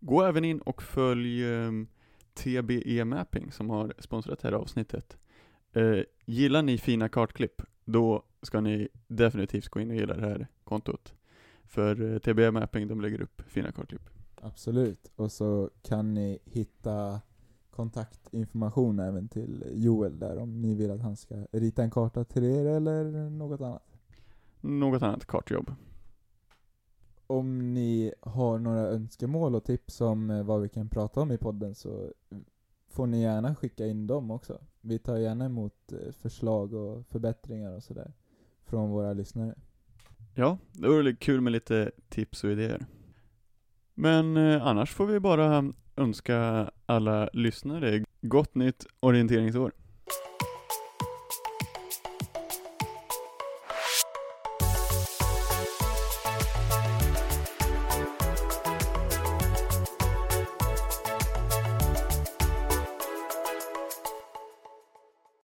Gå även in och följ ehm, TBE Mapping som har sponsrat det här avsnittet. Eh, gillar ni fina kartklipp, då ska ni definitivt gå in och gilla det här kontot. För eh, TBE Mapping, de lägger upp fina kartklipp. Absolut. Och så kan ni hitta kontaktinformation även till Joel där om ni vill att han ska rita en karta till er eller något annat. Något annat kartjobb. Om ni har några önskemål och tips om eh, vad vi kan prata om i podden så får ni gärna skicka in dem också. Vi tar gärna emot eh, förslag och förbättringar och sådär från våra lyssnare. Ja, det vore kul med lite tips och idéer. Men eh, annars får vi bara önska alla lyssnare gott nytt orienteringsår.